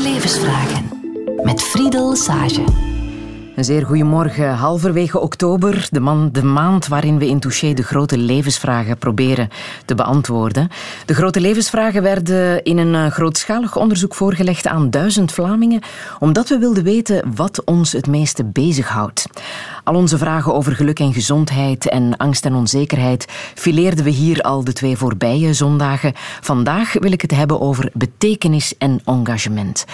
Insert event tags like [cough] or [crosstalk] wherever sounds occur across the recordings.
levensvragen met Friedel Sage. Een zeer goedemorgen. Halverwege oktober, de, man, de maand waarin we in Touché de grote levensvragen proberen te beantwoorden. De grote levensvragen werden in een eh, grootschalig onderzoek voorgelegd aan duizend Vlamingen, omdat we wilden weten wat ons het meeste bezighoudt. Al onze vragen over geluk en gezondheid en angst en onzekerheid fileerden we hier al de twee voorbije zondagen. Vandaag wil ik het hebben over betekenis en engagement.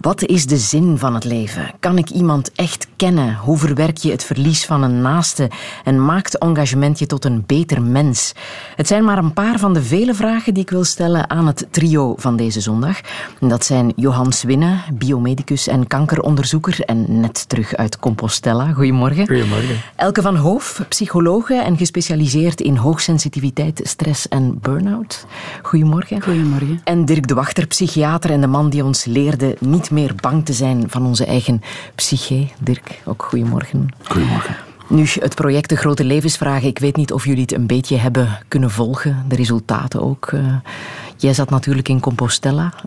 Wat is de zin van het leven? Kan ik iemand echt kennen? Hoe verwerk je het verlies van een naaste en maakt engagement je tot een beter mens? Het zijn maar een paar van de vele vragen die ik wil stellen aan het trio van deze zondag. Dat zijn Johan Swinne, biomedicus en kankeronderzoeker en net terug uit Compostela. Goedemorgen. Goedemorgen. Elke van Hoof, psychologe en gespecialiseerd in hoogsensitiviteit, stress en burn-out. Goedemorgen. Goedemorgen. En Dirk de Wachter, psychiater en de man die ons leerde niet meer bang te zijn van onze eigen psyche. Dirk, ook goedemorgen. Goedemorgen. Nu, het project De Grote Levensvragen. Ik weet niet of jullie het een beetje hebben kunnen volgen. De resultaten ook. Jij zat natuurlijk in Compostela. [laughs]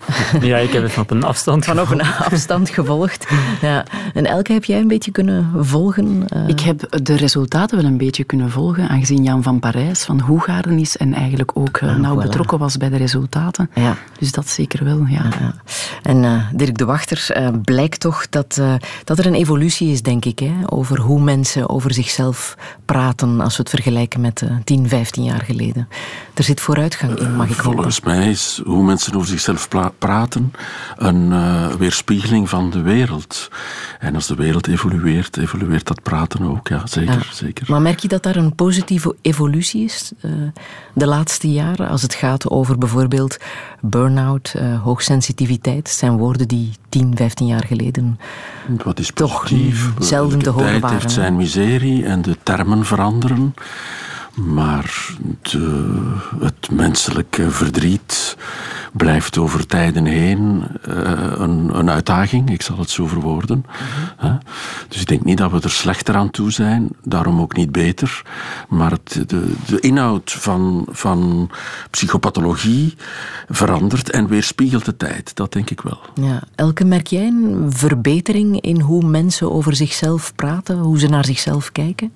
Ja, ik heb het op een afstand Van op een afstand gevolgd. Ja. En Elke, heb jij een beetje kunnen volgen? Uh... Ik heb de resultaten wel een beetje kunnen volgen, aangezien Jan van Parijs van Hoegaarden is en eigenlijk ook uh, nauw voilà. betrokken was bij de resultaten. Ja. Dus dat zeker wel, ja. ja en Dirk de Wachter, blijkt toch dat, dat er een evolutie is, denk ik, hè, over hoe mensen over zichzelf praten als we het vergelijken met uh, 10, 15 jaar geleden. Er zit vooruitgang in, mag ik hopen. Volgens mij is hoe mensen over zichzelf praten een uh, weerspiegeling van de wereld. En als de wereld evolueert, evolueert dat praten ook. Ja, zeker. Ja. zeker. Maar merk je dat daar een positieve evolutie is uh, de laatste jaren? Als het gaat over bijvoorbeeld burn-out, hoogsensitiviteit. Dat zijn woorden die 10, 15 jaar geleden Wat is toch zelden te horen waren. De heeft zijn miserie en de termen veranderen. Maar de, het menselijke verdriet blijft over tijden heen uh, een, een, uitdaging, ik zal het zo verwoorden. Dus ik denk niet dat we er slechter aan toe zijn, daarom ook niet beter. Maar het, de, de inhoud van, van psychopathologie verandert en weerspiegelt de tijd, dat denk ik wel. Ja. Elke, merk jij een verbetering in hoe mensen over zichzelf praten, hoe ze naar zichzelf kijken?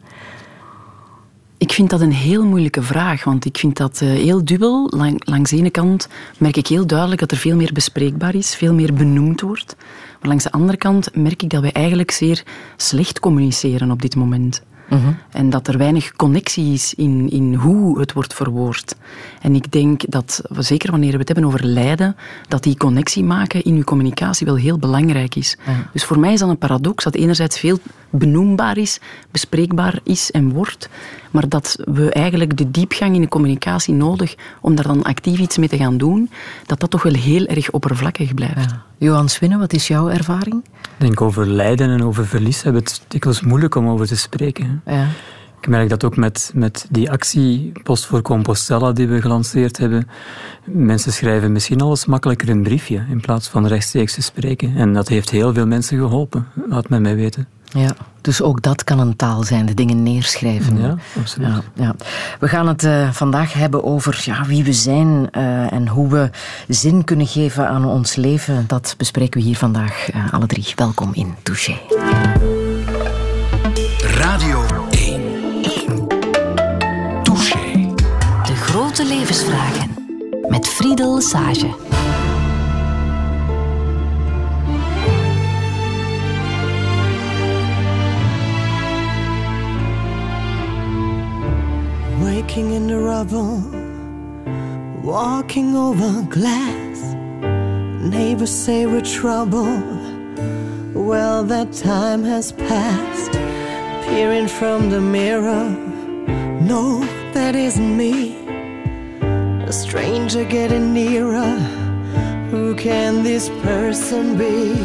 Ik vind dat een heel moeilijke vraag, want ik vind dat uh, heel dubbel. Lang, langs de ene kant merk ik heel duidelijk dat er veel meer bespreekbaar is, veel meer benoemd wordt. Maar langs de andere kant merk ik dat wij eigenlijk zeer slecht communiceren op dit moment. Uh -huh. En dat er weinig connectie is in, in hoe het wordt verwoord. En ik denk dat, zeker wanneer we het hebben over lijden, dat die connectie maken in uw communicatie wel heel belangrijk is. Uh -huh. Dus voor mij is dat een paradox dat enerzijds veel benoembaar is, bespreekbaar is en wordt, maar dat we eigenlijk de diepgang in de communicatie nodig om daar dan actief iets mee te gaan doen, dat dat toch wel heel erg oppervlakkig blijft. Ja. Johan Swinnen, wat is jouw ervaring? Ik denk over lijden en over verlies hebben het dikwijls moeilijk om over te spreken. Ja. Ik merk dat ook met, met die actie Post voor Compostela die we gelanceerd hebben. Mensen schrijven misschien al eens makkelijker een briefje in plaats van rechtstreeks te spreken. En dat heeft heel veel mensen geholpen, laat men mij weten. Ja, dus ook dat kan een taal zijn, de dingen neerschrijven. Ja, absoluut. Ja, ja. We gaan het uh, vandaag hebben over ja, wie we zijn uh, en hoe we zin kunnen geven aan ons leven. Dat bespreken we hier vandaag uh, alle drie. Welkom in Touché. Radio 1. 1. Touché. De grote levensvragen. Met Friedel Sage. Waking in the rubble, walking over glass. Neighbors say we're trouble. Well, that time has passed. Peering from the mirror, no, that isn't me. A stranger getting nearer. Who can this person be?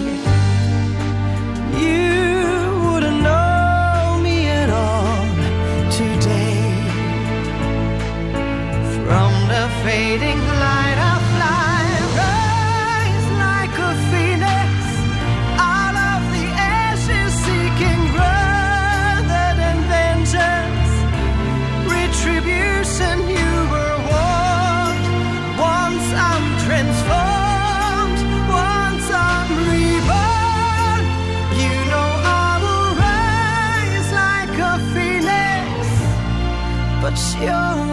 You From the fading light I fly, rise like a phoenix out of the ashes, seeking rather than vengeance, retribution. You were warned. Once I'm transformed, once I'm reborn. You know I will rise like a phoenix, but you're.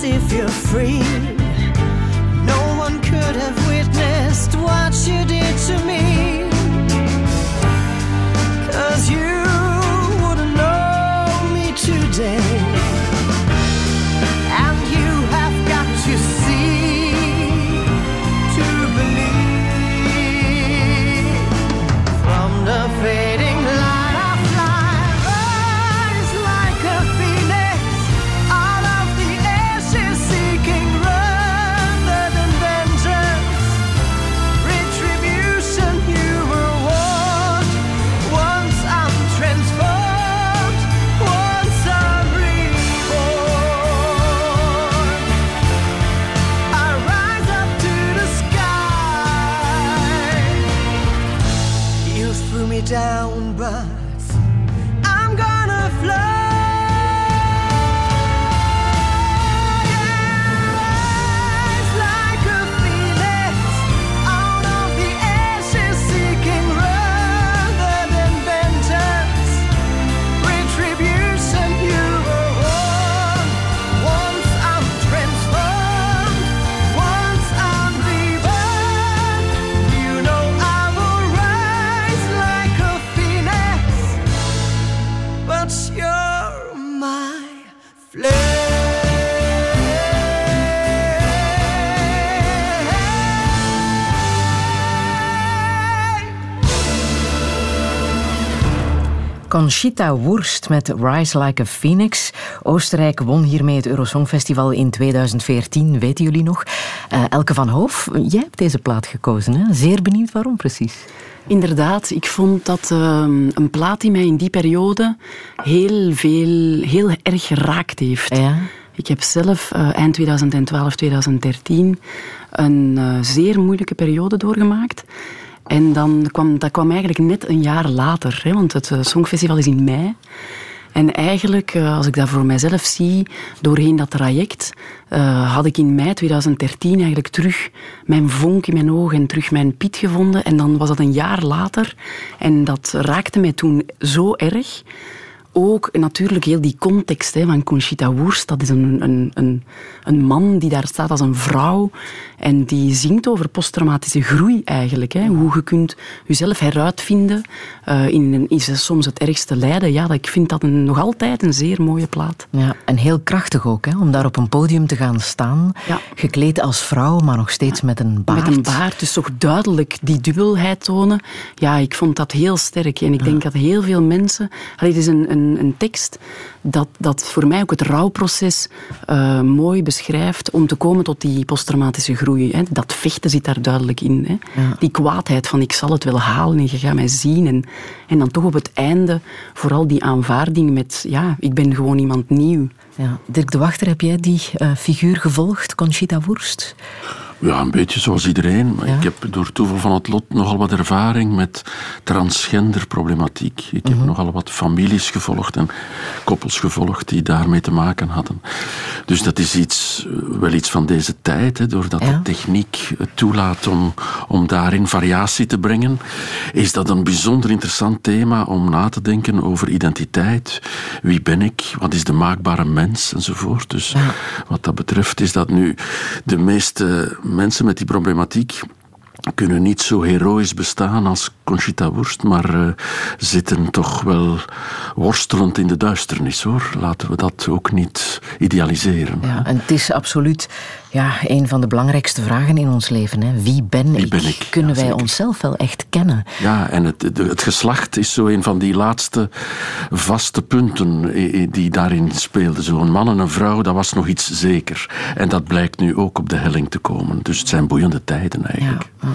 If you're free. No one could have witnessed what you did to me. down Conchita Wurst met Rise Like a Phoenix. Oostenrijk won hiermee het Eurosongfestival in 2014, weten jullie nog? Uh, Elke van Hoof, jij hebt deze plaat gekozen. Hè? Zeer benieuwd waarom precies. Inderdaad, ik vond dat uh, een plaat die mij in die periode heel veel, heel erg geraakt heeft. Ja. Ik heb zelf uh, eind 2012, 2013 een uh, zeer moeilijke periode doorgemaakt. En dan kwam, dat kwam eigenlijk net een jaar later, hè, want het uh, Songfestival is in mei. En eigenlijk, uh, als ik dat voor mijzelf zie, doorheen dat traject, uh, had ik in mei 2013 eigenlijk terug mijn vonk in mijn ogen en terug mijn piet gevonden. En dan was dat een jaar later. En dat raakte mij toen zo erg ook natuurlijk heel die context hè, van Conchita Wurst. Dat is een, een, een, een, man die daar staat als een vrouw en die zingt over posttraumatische groei eigenlijk. Hè. Hoe je kunt jezelf heruitvinden uh, in, soms het ergste lijden. Ja, ik vind dat een, nog altijd een zeer mooie plaat. Ja, en heel krachtig ook, hè, om daar op een podium te gaan staan. Ja. Gekleed als vrouw, maar nog steeds ja. met een baard. Met een baard, dus toch duidelijk die dubbelheid tonen. Ja, ik vond dat heel sterk. En ik ja. denk dat heel veel mensen... Allee, het is een, een een, tekst dat, dat voor mij ook het rouwproces uh, mooi beschrijft om te komen tot die posttraumatische groei. Hè. Dat vechten zit daar duidelijk in. Hè. Ja. Die kwaadheid van ik zal het wel halen en je gaat mij zien. En, en dan toch op het einde vooral die aanvaarding met ja, ik ben gewoon iemand nieuw. Ja. Dirk de Wachter, heb jij die uh, figuur gevolgd, Conchita Wurst? Ja, een beetje zoals iedereen. Maar ja. ik heb door toeval van het lot nogal wat ervaring met transgenderproblematiek. Ik heb Mhm. mm -hmm. nogal wat families gevolgd en koppels gevolgd die daarmee te maken hadden. Dus dat is iets, wel iets van deze tijd, hè, doordat ja. de techniek het toelaat om, om daarin variatie te brengen, is dat een bijzonder interessant thema om na te denken over identiteit. Wie ben ik? Wat is de maakbare mens? Enzovoort. Dus ja. wat dat betreft is dat nu de meeste mensen met die problematiek kunnen niet zo heroïs bestaan als Conchita Wurst, maar uh, zitten toch wel worstelend in de duisternis, hoor. Laten we dat ook niet idealiseren. Ja, en het is absoluut ja, een van de belangrijkste vragen in ons leven. Hè. Wie ben Wie ik? Ben ik? Kunnen ja, wij zeker. onszelf wel echt kennen? Ja, en het, het geslacht is zo een van die laatste vaste punten die daarin speelden. Zo'n man en een vrouw, dat was nog iets zeker. En dat blijkt nu ook op de helling te komen. Dus het zijn boeiende tijden eigenlijk. Ja.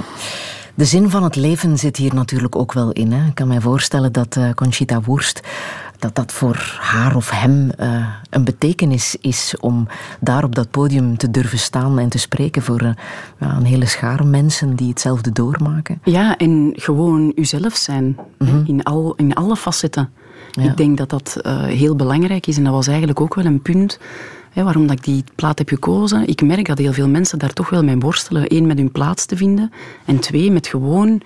De zin van het leven zit hier natuurlijk ook wel in. Hè. Ik kan mij voorstellen dat uh, Conchita Wurst dat dat voor haar of hem uh, een betekenis is om daar op dat podium te durven staan en te spreken voor uh, ja, een hele schare mensen die hetzelfde doormaken. Ja, en gewoon uzelf zijn Mhm. mm -hmm. in, al, in alle facetten. Ja. Ik denk dat dat uh, heel belangrijk is en dat was eigenlijk ook wel een punt hè, waarom dat ik die plaat heb gekozen. Ik merk dat heel veel mensen daar toch wel mee worstelen. Eén, met hun plaats te vinden en twee, met gewoon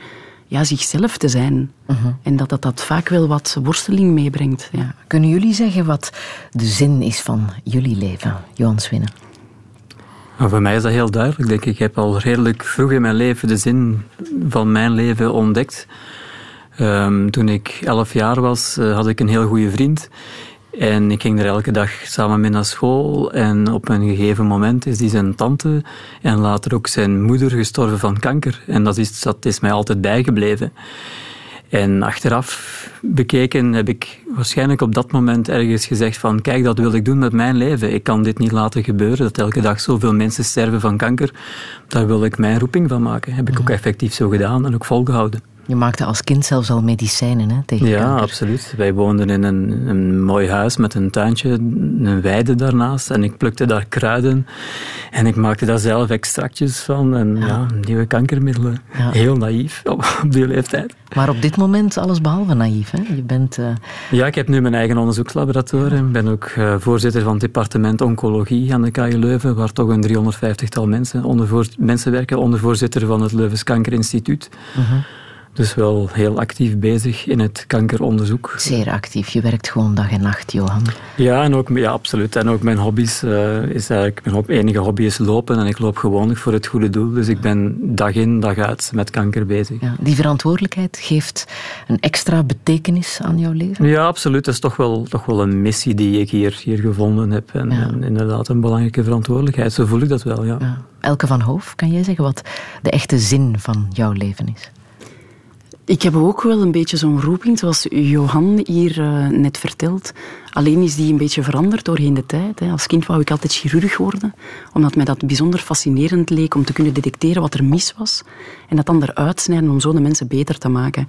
ja, zichzelf te zijn. Mhm. En dat, dat dat vaak wel wat worsteling meebrengt. Ja. Kunnen jullie zeggen wat de zin is van jullie leven, Johan Swinnen? voor mij is dat heel duidelijk. Denk ik. ik heb al redelijk vroeg in mijn leven de zin van mijn leven ontdekt. Ehm, toen ik elf jaar was, uh, had ik een heel goede vriend. En ik ging er elke dag samen mee naar school. En op een gegeven moment is die zijn tante en later ook zijn moeder gestorven van kanker. En dat is, dat is mij altijd bijgebleven. En achteraf bekeken heb ik waarschijnlijk op dat moment ergens gezegd van kijk, dat wil ik doen met mijn leven. Ik kan dit niet laten gebeuren, dat elke dag zoveel mensen sterven van kanker. Daar wil ik mijn roeping van maken. Heb ik ook effectief zo gedaan en ook volgehouden. Je maakte als kind zelfs al medicijnen hè, tegen Ja, absoluut. Wij woonden in een, een mooi huis met een tuintje, een weide daarnaast. En ik plukte daar kruiden. En ik maakte daar zelf extractjes van. En ja, nieuwe kankermiddelen. Heel naïef op, die leeftijd. Maar op dit moment alles behalve naïef. Hè? Je bent, uh... Ja, ik heb nu mijn eigen onderzoekslaboratorium. Ik ben ook uh, voorzitter van het departement Oncologie aan de KU Leuven, waar toch een 350-tal mensen, onder mensen werken, ondervoorzitter van het Leuvens Kankerinstituut. Uh dus wel heel actief bezig in het kankeronderzoek. Zeer actief. Je werkt gewoon dag en nacht, Johan. Ja, en ook, ja absoluut. En ook mijn hobby's uh, is eigenlijk... Mijn enige hobby is lopen en ik loop gewoonlijk voor het goede doel. Dus ik ben dag in, dag uit met kanker bezig. Ja, die verantwoordelijkheid geeft een extra betekenis aan jouw leven? Ja, absoluut. Dat is toch wel, toch wel een missie die ik hier, hier gevonden heb. En, en inderdaad een belangrijke verantwoordelijkheid. Zo voel ik dat wel, ja. ja. Elke van Hoof, kan jij zeggen wat de echte zin van jouw leven is? Ik heb ook wel een beetje zo'n roeping, zoals Johan hier uh, net vertelt. Alleen is die een beetje veranderd doorheen de tijd. Hè. Als kind wou ik altijd chirurg worden, omdat mij dat bijzonder fascinerend leek om te kunnen detecteren wat er mis was en dat dan eruit snijden om zo de mensen beter te maken.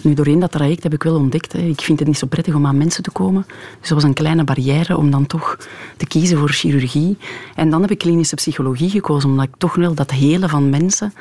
Nu, doorheen dat traject heb ik wel ontdekt, hè, ik vind het niet zo prettig om aan mensen te komen. Dus dat was een kleine barrière om dan toch te kiezen voor chirurgie. En dan heb ik klinische psychologie gekozen, omdat ik toch wel dat hele van mensen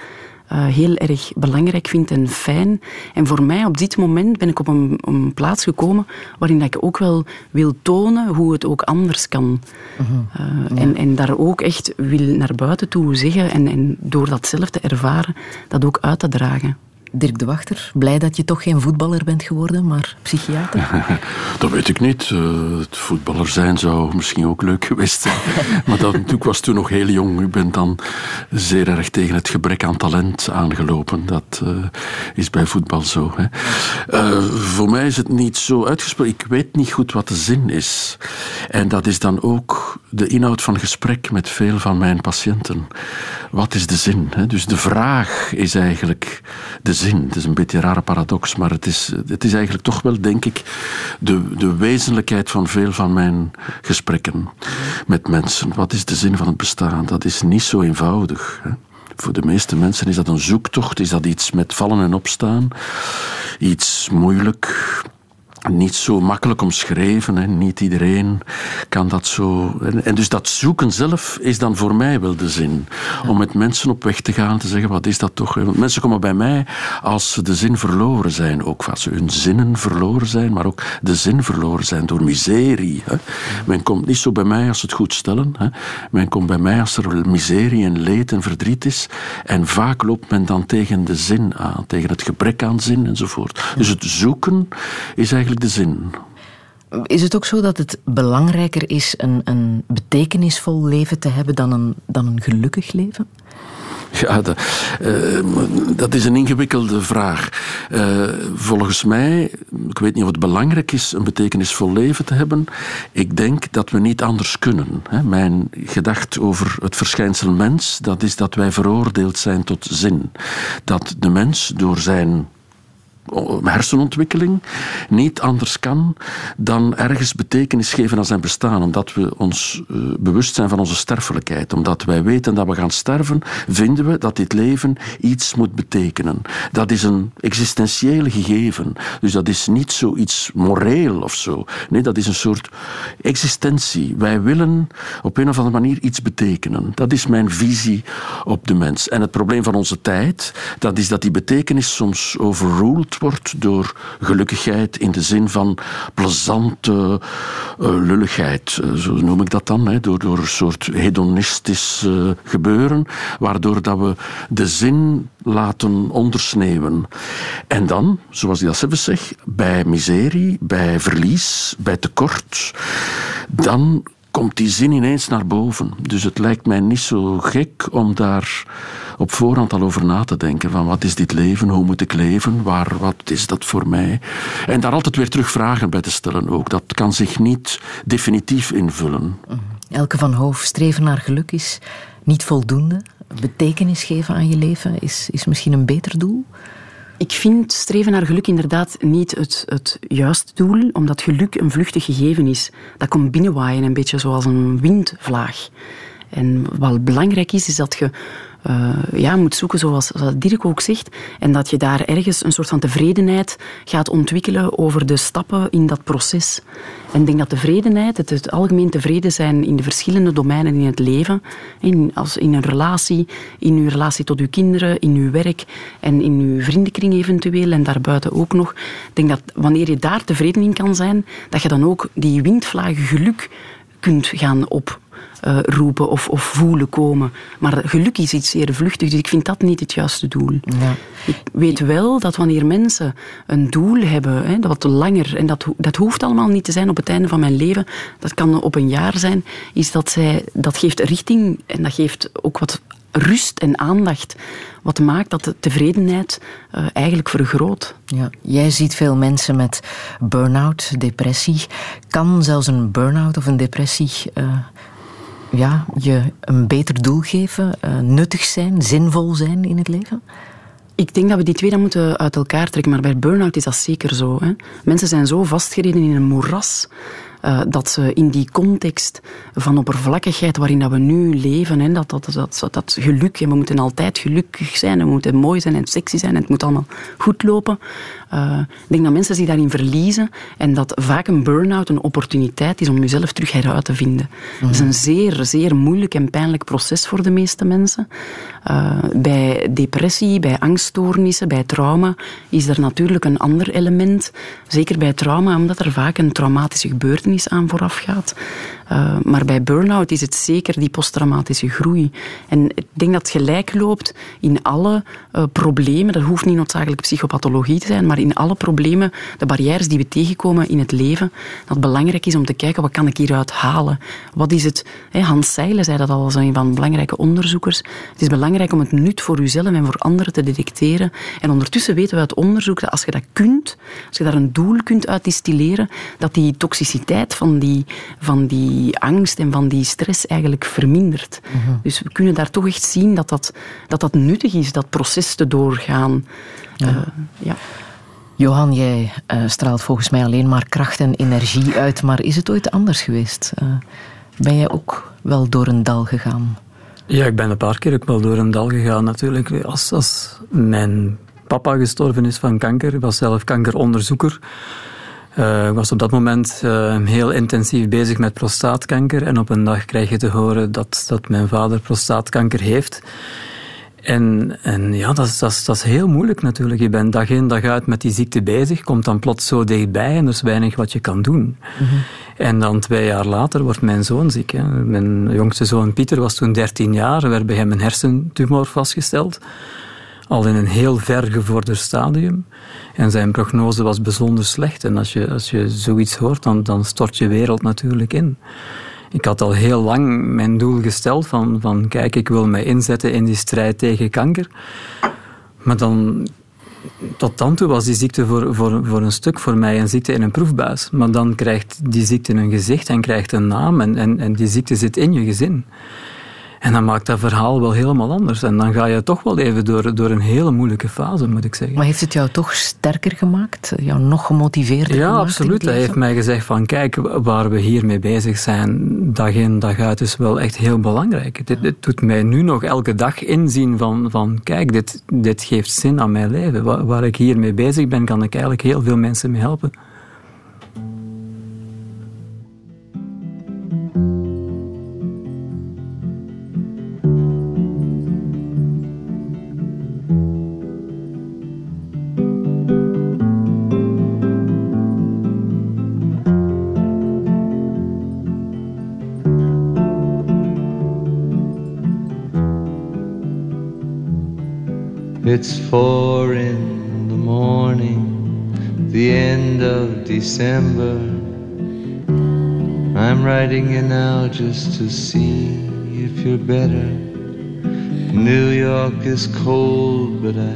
uh, heel erg belangrijk vind en fijn. En voor mij op dit moment ben ik op een, een plaats gekomen waarin ik ook wel wil tonen hoe het ook anders kan. Uh, en, en daar ook echt wil naar buiten toe zeggen en, en door dat zelf te ervaren, dat ook uit te dragen. Dirk de Wachter, blij dat je toch geen voetballer bent geworden, maar psychiater? [laughs] dat weet ik niet. Uh, het voetballer zijn zou misschien ook leuk geweest zijn. [laughs] maar dat, ik was toen nog heel jong. Ik ben dan zeer erg tegen het gebrek aan talent aangelopen. Dat uh, is bij voetbal zo. Hè. Uh, voor mij is het niet zo uitgesproken. Ik weet niet goed wat de zin is. En dat is dan ook de inhoud van gesprek met veel van mijn patiënten. Wat is de zin? Hè? Dus de vraag is eigenlijk de zin het is een beetje een rare paradox, maar het is, het is eigenlijk toch wel, denk ik, de, de wezenlijkheid van veel van mijn gesprekken met mensen. Wat is de zin van het bestaan? Dat is niet zo eenvoudig. Hè? Voor de meeste mensen is dat een zoektocht, is dat iets met vallen en opstaan, iets moeilijk, niet zo makkelijk omschreven. Hè. Niet iedereen kan dat zo. En, dus dat zoeken zelf is dan voor mij wel de zin. Om met mensen op weg te gaan en te zeggen: wat is dat toch? Want mensen komen bij mij als ze de zin verloren zijn. Ook als ze hun zinnen verloren zijn, maar ook de zin verloren zijn door miserie. Hè. Men komt niet zo bij mij als ze het goed stellen. Hè. Men komt bij mij als er miserie en leed en verdriet is. En vaak loopt men dan tegen de zin aan, tegen het gebrek aan zin enzovoort. Dus het zoeken is eigenlijk de zin. Is het ook zo dat het belangrijker is een, een betekenisvol leven te hebben dan een, dan een gelukkig leven? Ja, dat, uh, dat, is een ingewikkelde vraag. Uh, volgens mij, ik weet niet of het belangrijk is een betekenisvol leven te hebben. Ik denk dat we niet anders kunnen. Hè. Mijn gedacht over het verschijnsel mens, dat is dat wij veroordeeld zijn tot zin. Dat de mens door zijn hersenontwikkeling niet anders kan dan ergens betekenis geven aan zijn bestaan. Omdat we ons uh, bewust zijn van onze sterfelijkheid. Omdat wij weten dat we gaan sterven, vinden we dat dit leven iets moet betekenen. Dat is een existentiële gegeven. Dus dat is niet zoiets moreel of zo. Nee, dat is een soort existentie. Wij willen op een of andere manier iets betekenen. Dat is mijn visie op de mens. En het probleem van onze tijd, dat is dat die betekenis soms overruled wordt door gelukkigheid in de zin van plezante uh, lulligheid, uh, zo noem ik dat dan, hè, door, door een soort hedonistisch gebeuren, waardoor dat we de zin laten ondersneeuwen. En dan, zoals ik dat zelf zeg, bij miserie, bij verlies, bij tekort, dan komt die zin ineens naar boven. Dus het lijkt mij niet zo gek om daar op voorhand al over na te denken. Van wat is dit leven? Hoe moet ik leven? Waar, wat is dat voor mij? En daar altijd weer terug vragen bij te stellen ook. Dat kan zich niet definitief invullen. Mhm. Elke van Hoof, streven naar geluk is niet voldoende. Betekenis geven aan je leven is, is misschien een beter doel? Ik vind streven naar geluk inderdaad niet het, het juiste doel, omdat geluk een vluchtig gegeven is. Dat komt binnenwaaien, een beetje zoals een windvlaag. En wat belangrijk is, is dat je uh, ja, moet zoeken, zoals, zoals Dirk ook zegt, en dat je daar ergens een soort van tevredenheid gaat ontwikkelen over de stappen in dat proces. En ik denk dat tevredenheid, het, het algemeen tevreden zijn in de verschillende domeinen in het leven, in, als in een relatie, in uw relatie tot uw kinderen, in uw werk en in uw vriendenkring eventueel en daarbuiten ook nog. Ik denk dat wanneer je daar tevreden in kan zijn, dat je dan ook die windvlagen geluk kunt gaan op uh, roepen of, of voelen komen. Maar geluk is iets zeer vluchtig, dus ik vind dat niet het juiste doel. Ja. Ik weet wel dat wanneer mensen een doel hebben, hè, wat langer, en dat, dat hoeft allemaal niet te zijn op het einde van mijn leven, dat kan op een jaar zijn, is dat zij, dat geeft richting en dat geeft ook wat rust en aandacht. Wat maakt dat de tevredenheid uh, eigenlijk vergroot. Ja, jij ziet veel mensen met burn-out, depressie. Kan zelfs een burn-out of een depressie uh, ja, je een beter doel geven, uh, nuttig zijn, zinvol zijn in het leven? Ik denk dat we die twee dan moeten uit elkaar trekken, maar bij burn-out is dat zeker zo. Hè. Mensen zijn zo vastgereden in een moeras uh, dat ze in die context van oppervlakkigheid waarin dat we nu leven, hè, dat, dat, dat, dat, geluk, en we moeten altijd gelukkig zijn, we moeten mooi zijn en sexy zijn en het moet allemaal goed lopen. Uh, ik denk dat mensen zich daarin verliezen en dat vaak een burn-out een opportuniteit is om jezelf terug heruit te vinden. Het is een zeer, zeer moeilijk en pijnlijk proces voor de meeste mensen. Uh, bij depressie, bij angststoornissen, bij trauma is er natuurlijk een ander element. Zeker bij trauma, omdat er vaak een traumatische gebeurtenis aan vooraf gaat. Uh, maar bij burn-out is het zeker die posttraumatische groei. En ik denk dat het gelijk loopt in alle uh, problemen. Dat hoeft niet noodzakelijk psychopathologie te zijn, maar in alle problemen, de barrières die we tegenkomen in het leven, dat het belangrijk is om te kijken wat kan ik hieruit halen. Wat is het? Hè, Hans Seile zei dat al als een van de belangrijke onderzoekers. Het is belangrijk om het nut voor uzelf en voor anderen te detecteren. En ondertussen weten we uit onderzoek dat als je dat kunt, als je daar een doel kunt uit distilleren, dat die toxiciteit van die, van die die angst en van die stress eigenlijk vermindert. Mhm. Dus we kunnen daar toch echt zien dat dat, dat dat nuttig is, dat proces doorgaan. Ja. Uh, ja. Johan, jij uh, straalt volgens mij alleen maar kracht en energie uit, maar is het ooit anders geweest? Uh, ben jij ook wel door een dal gegaan? Ja, ik ben een paar keer ook wel door een dal gegaan natuurlijk. Als, als mijn papa gestorven is van kanker, ik was zelf kankeronderzoeker. Uh, ik was op dat moment uh, heel intensief bezig met prostaatkanker. En op een dag krijg je te horen dat, dat mijn vader prostaatkanker heeft. En, en ja, dat is, dat, is, dat is heel moeilijk natuurlijk. Je bent dag in dag uit met die ziekte bezig, komt dan plots zo dichtbij en er is weinig wat je kan doen. Mhm. En dan twee jaar later wordt mijn zoon ziek. Hè. Mijn jongste zoon Pieter was toen 13 jaar, er werd bij hem een hersentumor vastgesteld al in een heel ver gevorderd stadium. En zijn prognose was bijzonder slecht. En als je, als je zoiets hoort, dan, dan stort je wereld natuurlijk in. Ik had al heel lang mijn doel gesteld van, van kijk, ik wil mij inzetten in die strijd tegen kanker. Maar dan, tot dan toe was die ziekte voor, voor, voor een stuk voor mij een ziekte in een proefbuis. Maar dan krijgt die ziekte een gezicht en krijgt een naam en, en, en die ziekte zit in je gezin. En dan maakt dat verhaal wel helemaal anders. En dan ga je toch wel even door, door een hele moeilijke fase, moet ik zeggen. Maar heeft het jou toch sterker gemaakt? Jou nog gemotiveerder ja, gemaakt? Ja, absoluut. Hij heeft mij gezegd van, kijk, waar we hiermee bezig zijn, dag in, dag uit, is wel echt heel belangrijk. Dit, dit doet mij nu nog elke dag inzien van, van kijk, dit, dit geeft zin aan mijn leven. Waar, waar ik hiermee bezig ben, kan ik eigenlijk heel veel mensen mee helpen. It's four in the morning the end of December. I'm writing you now just to see if you're better. New York is cold, but I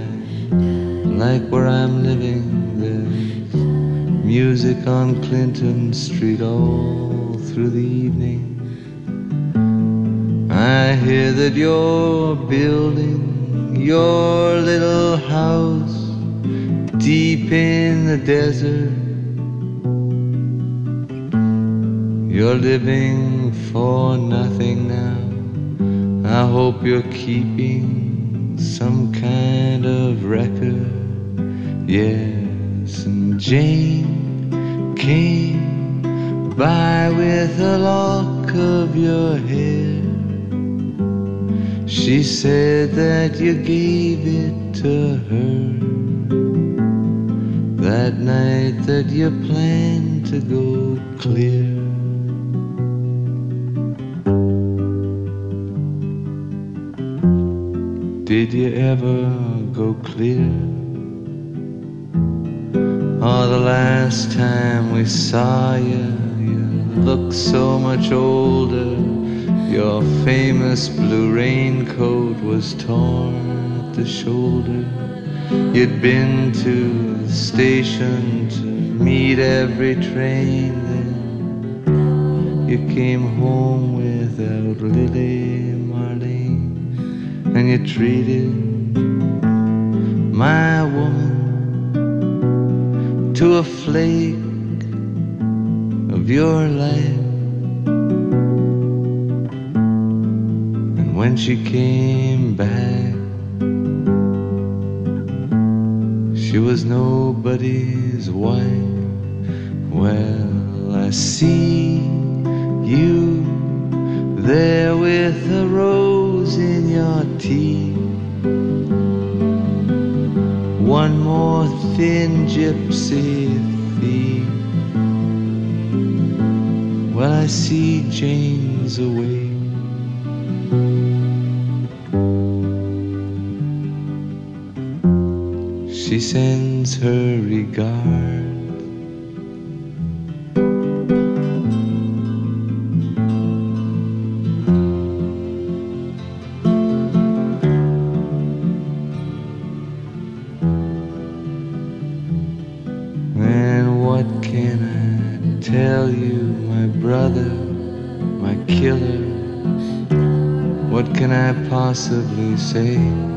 like where I'm living. There's music on Clinton Street all through the evening. I hear that you're building your little house deep in the desert. You're living for nothing now. I hope you're keeping some kind of record. Yes, and Jane came by with a lock of your hair. She said that you gave it to her that night that you planned to go clear. Did you ever go clear? Oh, the last time we saw you, you looked so much older. Your famous blue raincoat was torn at the shoulder. You'd been to the station to meet every train then. You came home without Lily Marlene, and you treated my woman to a flake of your life. She came back, she was nobody's wife. Well, I see you there with a rose in your teeth. One more thin gypsy thief. Well, I see Jane's away. Sends her regards. And what can I tell you, my brother, my killer? What can I possibly say?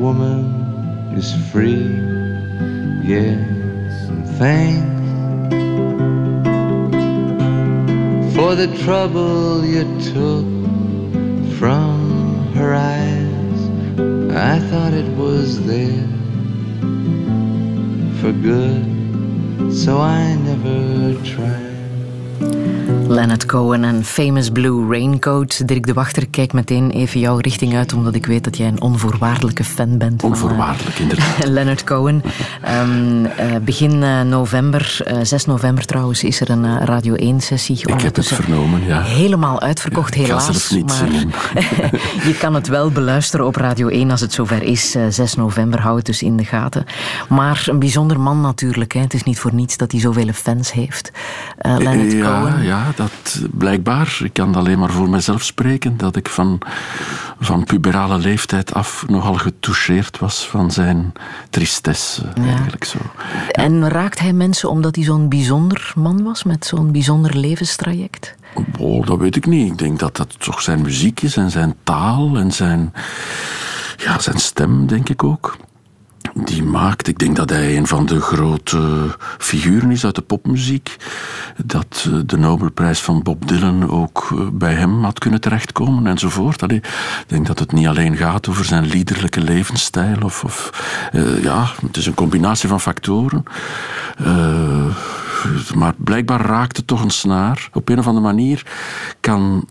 woman is free. Yes, and thanks for the trouble you took from her eyes. I thought it was there for good, so I never tried. Leonard Cohen en Famous Blue Raincoat. Dirk de Wachter, kijk meteen even jouw richting uit, omdat ik weet dat jij een onvoorwaardelijke fan bent. Onvoorwaardelijk, van, uh, inderdaad. [laughs] Leonard Cohen. Um, uh, begin uh, november, 6 november trouwens, is er een Radio 1-sessie. Ik heb het vernomen, ja. Helemaal uitverkocht, helaas. Ik niet maar [laughs] je kan het wel beluisteren op Radio 1 als het zover is. 6 november, hou het dus in de gaten. Maar een bijzonder man natuurlijk. Hè. Het is niet voor niets dat hij zoveel fans heeft. Leonard ja, Cohen. Ja, dat blijkbaar. Ik kan alleen maar voor mezelf spreken. Dat ik van, van puberale leeftijd af nogal getoucheerd was van zijn tristesse. Ja. Eigenlijk zo. Ja. En raakt hij mensen omdat hij zo'n bijzonder man was? Met zo'n bijzonder levenstraject? Oh, dat weet ik niet. Ik denk dat dat toch zijn muziek is en zijn taal en zijn, ja, zijn stem, denk ik ook. Die maakt. Ik denk dat hij een van de grote figuren is uit de popmuziek. Dat eh, de Nobelprijs van Bob Dylan ook eh, bij hem had kunnen terechtkomen enzovoort. Allee, ik denk dat het niet alleen gaat over zijn liederlijke levensstijl. Of, of uh, ja, het is een combinatie van factoren. Maar blijkbaar raakt het toch een snaar. Op een of andere manier kan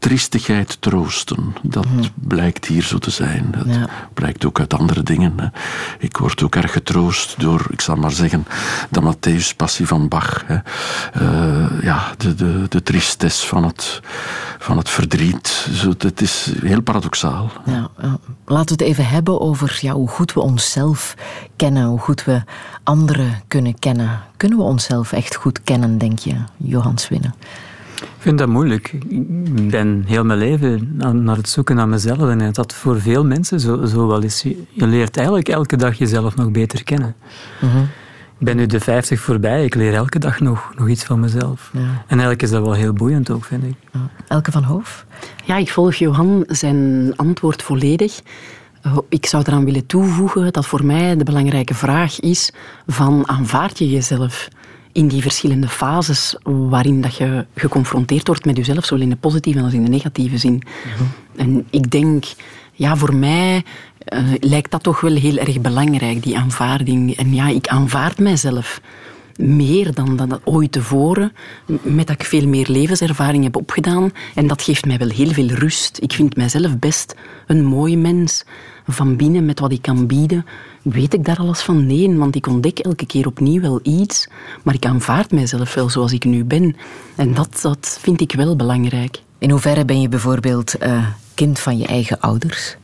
triestigheid troosten. Dat mhm. blijkt hier zo te zijn. Dat blijkt ook uit andere dingen. Ik word ook erg getroost door, ik zal maar zeggen, de Matthäus-passie van Bach. Uh, ja, de, de, de tristesse van het, van het verdriet. Zo, het is heel paradoxaal. Ja, Laten we het even hebben over ja, hoe goed we onszelf kennen, hoe goed we anderen kunnen kennen. Kunnen we onszelf echt goed kennen, denk je, Johan Swinnen? Ik vind dat moeilijk. Ik ben heel mijn leven naar het zoeken naar mezelf. En dat voor veel mensen zo, zo wel is. Je leert eigenlijk elke dag jezelf nog beter kennen. Mhm. Ik ben nu de 50 voorbij. Ik leer elke dag nog, nog iets van mezelf. Ja. En eigenlijk is dat wel heel boeiend ook, vind ik. Elke van Hoof? Ja, ik volg Johan zijn antwoord volledig. Ik zou eraan willen toevoegen dat voor mij de belangrijke vraag is van aanvaard je jezelf? In die verschillende fases waarin dat je geconfronteerd wordt met jezelf, zowel in de positieve als in de negatieve zin. Mhm. En ik denk, ja, voor mij uh, lijkt dat toch wel heel erg belangrijk, die aanvaarding. En ja, ik aanvaard mijzelf meer dan, dan ooit tevoren, met dat ik veel meer levenservaring heb opgedaan. En dat geeft mij wel heel veel rust. Ik vind mijzelf best een mooi mens. Van binnen, met wat ik kan bieden, weet ik daar alles van? Nee, want ik ontdek elke keer opnieuw wel iets, maar ik aanvaard mijzelf wel zoals ik nu ben. En dat, dat vind ik wel belangrijk. In hoeverre ben je bijvoorbeeld uh, kind van je eigen ouders?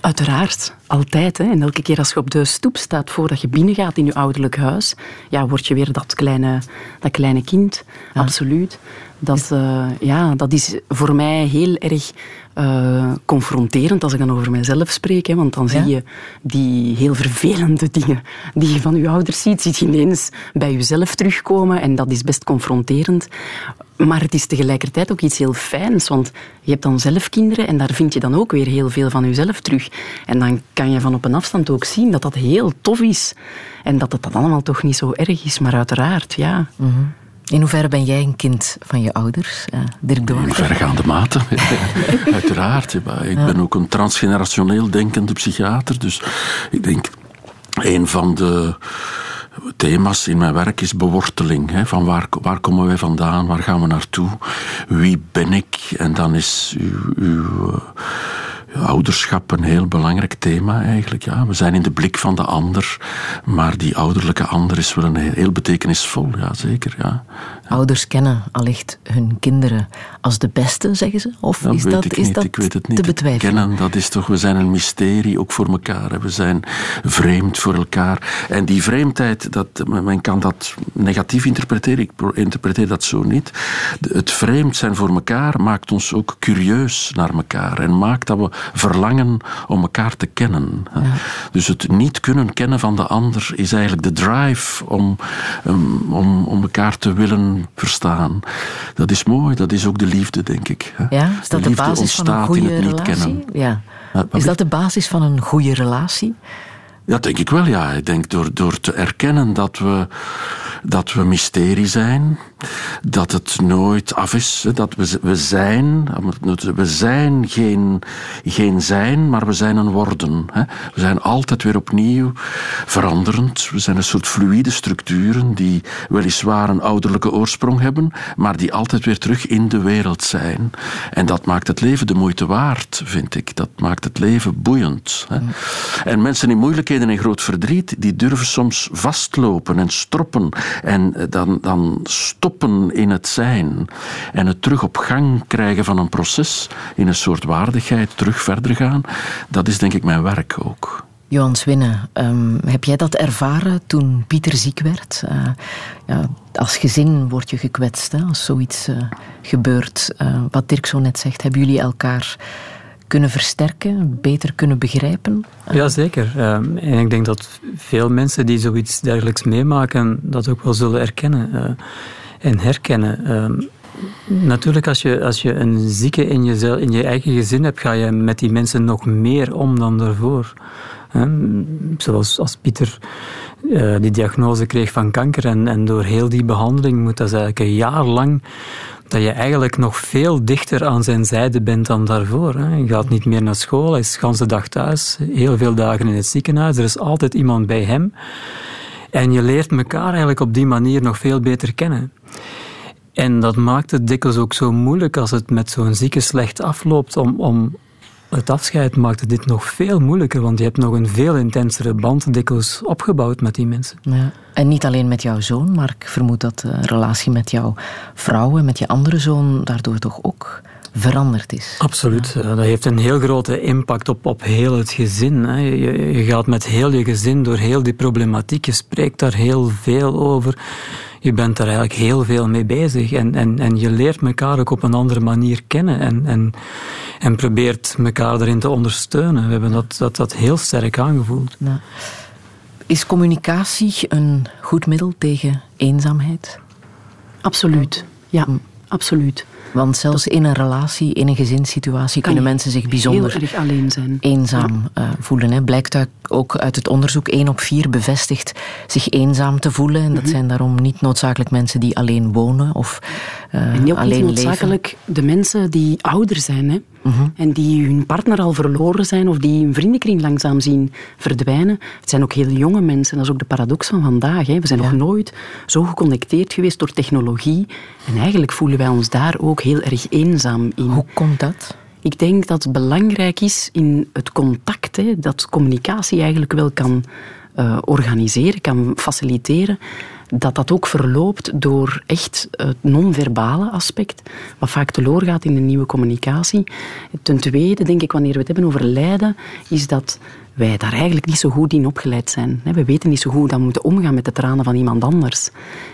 Uiteraard, altijd. Hè. En elke keer als je op de stoep staat voordat je binnengaat in je ouderlijk huis, ja, word je weer dat kleine, dat kleine kind. Absoluut. Dat, uh, ja, dat is voor mij heel erg uh, confronterend als ik dan over mezelf spreek. Hè, want dan zie je die heel vervelende dingen die je van je ouders ziet, ziet je ineens bij jezelf terugkomen. En dat is best confronterend. Maar het is tegelijkertijd ook iets heel fijns, want je hebt dan zelf kinderen en daar vind je dan ook weer heel veel van jezelf terug. En dan kan je van op een afstand ook zien dat dat heel tof is. En dat het dan allemaal toch niet zo erg is, maar uiteraard, ja. Mm in hoeverre ben jij een kind van je ouders, uh, Dirk In vergaande mate, [laughs] uiteraard. Ik ben ook een transgenerationeel denkende psychiater, dus ik denk een van de thema's in mijn werk is beworteling. Hè, van waar, waar komen wij vandaan, waar gaan we naartoe, wie ben ik? En dan is uw, uw ouderschap een heel belangrijk thema eigenlijk. Ja. We zijn in de blik van de ander, maar die ouderlijke ander is wel een heel betekenisvol, ja, zeker. Ja. Ouders kennen allicht hun kinderen als de beste, zeggen ze? Of dat is, dat, is dat ik weet het niet. te betwijfelen? Kennen, dat is toch, we zijn een mysterie, ook voor elkaar. We zijn vreemd voor elkaar. En die vreemdheid, dat, men kan dat negatief interpreteren. Ik interpreteer dat zo niet. Het vreemd zijn voor elkaar maakt ons ook curieus naar elkaar. En maakt dat we verlangen om elkaar te kennen. Dus het niet kunnen kennen van de ander is eigenlijk de drive om, om, om elkaar te willen verstaan. Dat is mooi, dat is ook de liefde, denk ik. Ja, is dat de, de basis van een goede relatie? Ja. Is dat de basis van een goede relatie? Ja, denk ik wel, ja. Ik denk door, door te erkennen dat we, dat we mysterie zijn, dat het nooit af is, dat we, we zijn, we zijn geen, geen zijn, maar we zijn een worden. We zijn altijd weer opnieuw veranderend. We zijn een soort fluïde structuren die weliswaar een ouderlijke oorsprong hebben, maar die altijd weer terug in de wereld zijn. En dat maakt het leven de moeite waard, vind ik. Dat maakt het leven boeiend. En mensen in moeilijkheden en groot verdriet, die durven soms vastlopen en stroppen en eh, dan, dan stoppen in het zijn en het terug op gang krijgen van een proces in een soort waardigheid, terug verder gaan. Dat is denk ik mijn werk ook. Johan Swinnen, um, heb jij dat ervaren toen Pieter ziek werd? Uh, ja, als gezin word je gekwetst hè, als zoiets uh, gebeurt. Wat Dirk zo net zegt, hebben jullie elkaar kunnen versterken, beter kunnen begrijpen? Jazeker. Um, en ik denk dat veel mensen die zoiets dergelijks meemaken, dat ook wel zullen erkennen uh, en herkennen. Um, natuurlijk, als je, als je een zieke in je, in je eigen gezin hebt, ga je met die mensen nog meer om dan daarvoor. Zoals als Pieter uh, die diagnose kreeg van kanker en, en door heel die behandeling moet dat eigenlijk een jaar lang dat je eigenlijk nog veel dichter aan zijn zijde bent dan daarvoor. Hè. Je gaat niet meer naar school, hij is de hele dag thuis, heel veel dagen in het ziekenhuis, er is altijd iemand bij hem. En je leert elkaar eigenlijk op die manier nog veel beter kennen. En dat maakt het dikwijls ook zo moeilijk als het met zo'n zieke slecht afloopt om, om het afscheid maakte dit nog veel moeilijker, want je hebt nog een veel intensere band dikwijls opgebouwd met die mensen. Ja. En niet alleen met jouw zoon, maar ik vermoed dat de relatie met jouw vrouw en met je andere zoon daardoor toch ook veranderd is. Absoluut. Dat heeft een heel grote impact op, op heel het gezin. Je, je gaat met heel je gezin door heel die problematiek. Je spreekt daar heel veel over je bent daar eigenlijk heel veel mee bezig. En, en, en je leert elkaar ook op een andere manier kennen. En, en, en probeert elkaar daarin te ondersteunen. We hebben dat, dat, dat heel sterk aangevoeld. Ja. Is communicatie een goed middel tegen eenzaamheid? Absoluut. Ja, absoluut. Want zelfs in een relatie, in een gezinssituatie, kunnen mensen zich bijzonder heel erg alleen zijn. eenzaam ja. uh, voelen. Hè. Blijkt ook uit het onderzoek, 1 op 4 bevestigt zich eenzaam te voelen. En dat mhm. zijn daarom niet noodzakelijk mensen die alleen wonen of uh, en ook alleen niet noodzakelijk de mensen die ouder zijn. Hè. Mhm. En die hun partner al verloren zijn of die hun vriendenkring langzaam zien verdwijnen. Het zijn ook heel jonge mensen. Dat is ook de paradox van vandaag. Hè. We zijn nog nooit zo geconnecteerd geweest door technologie. En eigenlijk voelen wij ons daar ook heel erg eenzaam in. Hoe komt dat? Ik denk dat het belangrijk is in het contact, hè, dat communicatie eigenlijk wel kan uh, organiseren, kan faciliteren dat dat ook verloopt door echt het non-verbale aspect, wat vaak teloor gaat in de nieuwe communicatie. Ten tweede, denk ik, wanneer we het hebben over lijden, is dat wij daar eigenlijk niet zo goed in opgeleid zijn. We weten niet zo goed hoe we moeten omgaan met de tranen van iemand anders.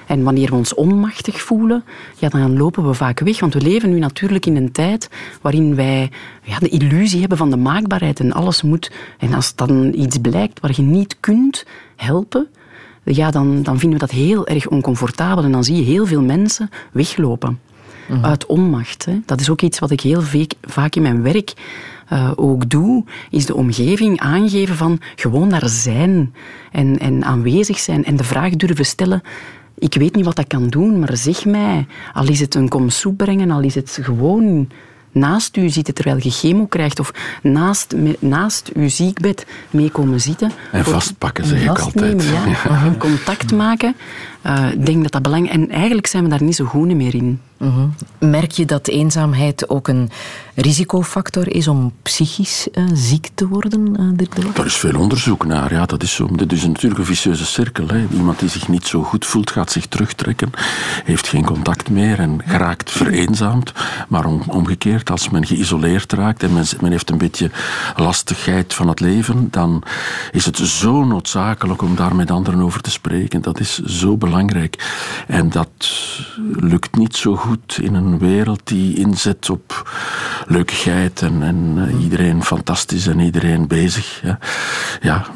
En wanneer we ons onmachtig voelen, ja, dan lopen we vaak weg. Want we leven nu natuurlijk in een tijd waarin wij ja, de illusie hebben van de maakbaarheid en alles moet. En als dan iets blijkt waar je niet kunt helpen, ja, dan, dan vinden we dat heel erg oncomfortabel. En dan zie je heel veel mensen weglopen. Mhm. Uit onmacht. Hè. Dat is ook iets wat ik heel vaak in mijn werk uh, ook doe, is de omgeving aangeven van gewoon daar zijn en, en aanwezig zijn en de vraag durven stellen. Ik weet niet wat dat kan doen, maar zeg mij. Al is het een kom soep brengen, al is het gewoon naast u zitten terwijl je chemo krijgt of naast, naast uw ziekbed meekomen zitten. En vastpakken, zeg ik altijd. ja. [laughs] Contact maken. Eh, ik denk dat dat belangrijk En eigenlijk zijn we daar niet zo goed meer in. Mhm. Merk je dat eenzaamheid ook een risicofactor is om psychisch uh, ziek te worden? Uh, Daar is veel onderzoek naar. Ja, dat is zo. Dit is natuurlijk een vicieuze cirkel. Hè. Iemand die zich niet zo goed voelt, gaat zich terugtrekken, heeft geen contact meer en geraakt vereenzaamd. Maar om, omgekeerd, als men geïsoleerd raakt en men, men heeft een beetje lastigheid van het leven, dan is het zo noodzakelijk om daar met anderen over te spreken. Dat is zo belangrijk. En dat lukt niet zo goed in een wereld die inzet op leukigheid en, en eh, iedereen fantastisch en iedereen bezig. Ja. ja.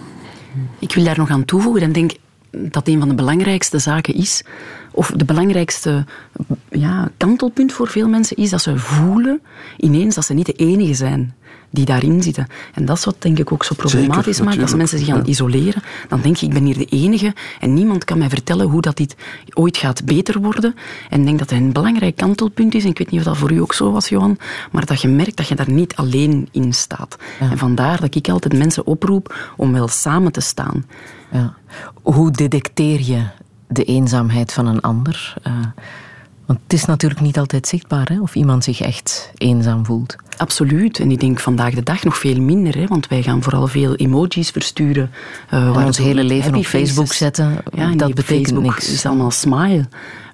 Ik wil daar nog aan toevoegen en denk dat een van de belangrijkste zaken is, of de belangrijkste ja, kantelpunt voor veel mensen is dat ze voelen ineens dat ze niet de enige zijn die daarin zitten. En dat is wat denk ik ook zo problematisch maakt. Als mensen zich gaan isoleren, dan denk je, ik ben hier de enige en niemand kan mij vertellen hoe dat dit ooit gaat beter worden. En ik denk dat het een belangrijk kantelpunt is, en ik weet niet of dat voor u ook zo was, Johan, maar dat je merkt dat je daar niet alleen in staat. En vandaar dat ik altijd mensen oproep om wel samen te staan. Ja. Hoe detecteer je de eenzaamheid van een ander? Uh, want het is natuurlijk niet altijd zichtbaar hè, of iemand zich echt eenzaam voelt. Absoluut. En ik denk vandaag de dag nog veel minder. Hè, want wij gaan vooral veel emojis versturen. Uh, waar ons hele leven op Facebook zetten. Ja, dat betekent Facebook niks. is allemaal smile.